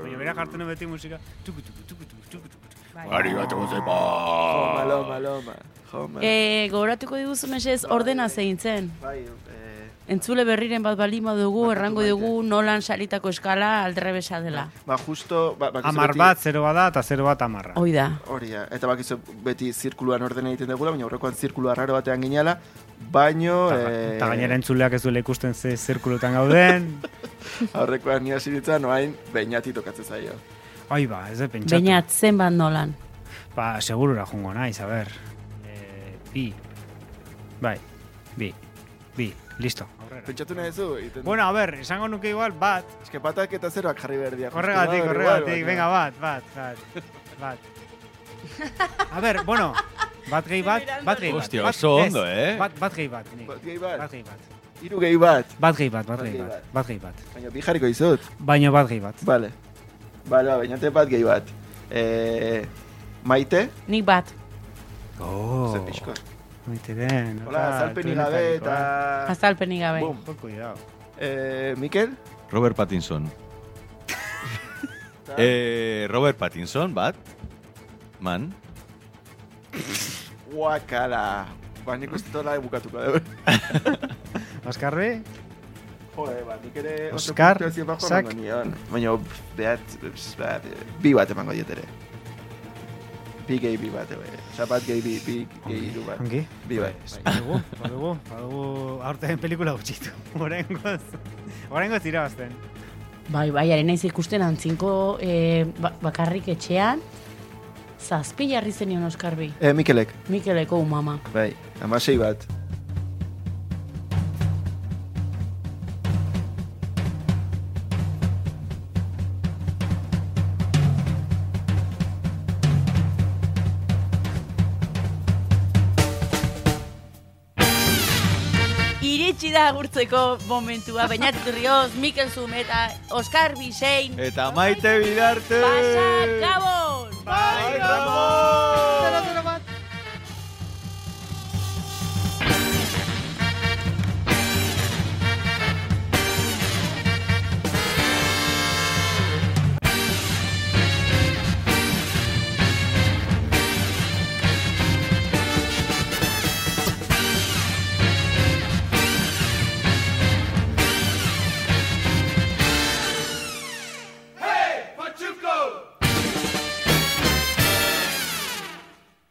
Speaker 3: Baina bera jartzen beti musika. Tuku, tuku, tuku, tuku, tuku.
Speaker 4: Loma, loma, loma. Joma.
Speaker 1: E, gogoratuko diguzu mesez ordena zein zen.
Speaker 4: Bai, eh,
Speaker 1: Entzule berriren bat balima dugu, errango dugu nolan saritako eskala aldrebesa dela.
Speaker 4: ba, justo... Ba,
Speaker 3: Amar
Speaker 4: beti-
Speaker 3: bat, zero bada, eta zero bat amarra.
Speaker 1: Hoi da.
Speaker 4: Hori da, eta bakizu beti zirkuluan ordena egiten dugula, baina horrekoan zirkulu arraro batean ginala, baino...
Speaker 3: Eta
Speaker 4: eh,
Speaker 3: gainera entzuleak ez duela ikusten ze zirkulutan gauden. (laughs)
Speaker 4: Aurrekoan ni hasi nintzen, oain, behinati tokatzen zaio.
Speaker 3: Ai ba, ez da pentsatu.
Speaker 1: Bainat zenbat nolan.
Speaker 3: Ba, segurura jungo naiz, a ber. Eh, bi. Bai, bi. Bi, listo. Aurrera.
Speaker 4: Pentsatu nahi zu.
Speaker 3: Bueno, a ber, esango nuke igual bat.
Speaker 4: Eske patak eta zeroak jarri behar justu
Speaker 3: Horregatik, horregatik, venga,
Speaker 4: baina-
Speaker 3: bat, bat, bat, bat. A ber, bueno, bat gehi bat, bat gehi bat.
Speaker 2: Hostia,
Speaker 3: bat-
Speaker 2: oso
Speaker 3: ez,
Speaker 2: ondo, eh?
Speaker 3: Bat, bat gehi bat.
Speaker 4: Bat gehi bat.
Speaker 3: Bat gehi bat.
Speaker 4: Hiru gehi bat.
Speaker 3: Bat gehi bat, bat gehi bat,
Speaker 4: bat.
Speaker 3: gehi bat.
Speaker 4: Baina bi jarriko izut.
Speaker 3: Baina bat gehi bat.
Speaker 4: Vale. Vale, ba, bainate bat gehi bat. Eh, maite,
Speaker 1: Nik bat.
Speaker 3: Oh,
Speaker 4: zer pixko.
Speaker 3: Maite den.
Speaker 4: Hola, azalpenik gabe eta...
Speaker 1: Azalpenik gabe.
Speaker 4: Bum.
Speaker 3: Jo, cuidado.
Speaker 4: Eh, Mikel?
Speaker 2: Robert Pattinson. eh, Robert Pattinson, bat? Man?
Speaker 4: Guakala. Ba, nik uste tola bukatuko dugu.
Speaker 3: Oskarbe?
Speaker 4: Jode, ba, nik ere... oso
Speaker 3: Oscar,
Speaker 4: puntuazio bajo
Speaker 3: Zak.
Speaker 4: emango nion. Baina, behat, behat, bi bat emango diot ere. Bi gehi bi bat, ebe. Osa, bat gehi bi, bi gehi iru bat.
Speaker 3: Ongi?
Speaker 4: Bi bat.
Speaker 3: Badugu, badugu, badugu aurten pelikula gutxitu. (laughs) Horengoz. Horrengo zirabazten.
Speaker 1: Bai, bai, ari naiz ikusten antzinko eh, ba- bakarrik etxean, zazpi jarri zenion Oskarbi.
Speaker 4: E, Mikelek,
Speaker 1: Mikeleko umama.
Speaker 4: bai, amasei bat.
Speaker 1: Da agurtzeko momentua, baina Rioz, Mikel Zum eta Oskar Bisein.
Speaker 2: Eta maite bidarte!
Speaker 1: Pasa, Gabon!
Speaker 2: Bai, Ramon!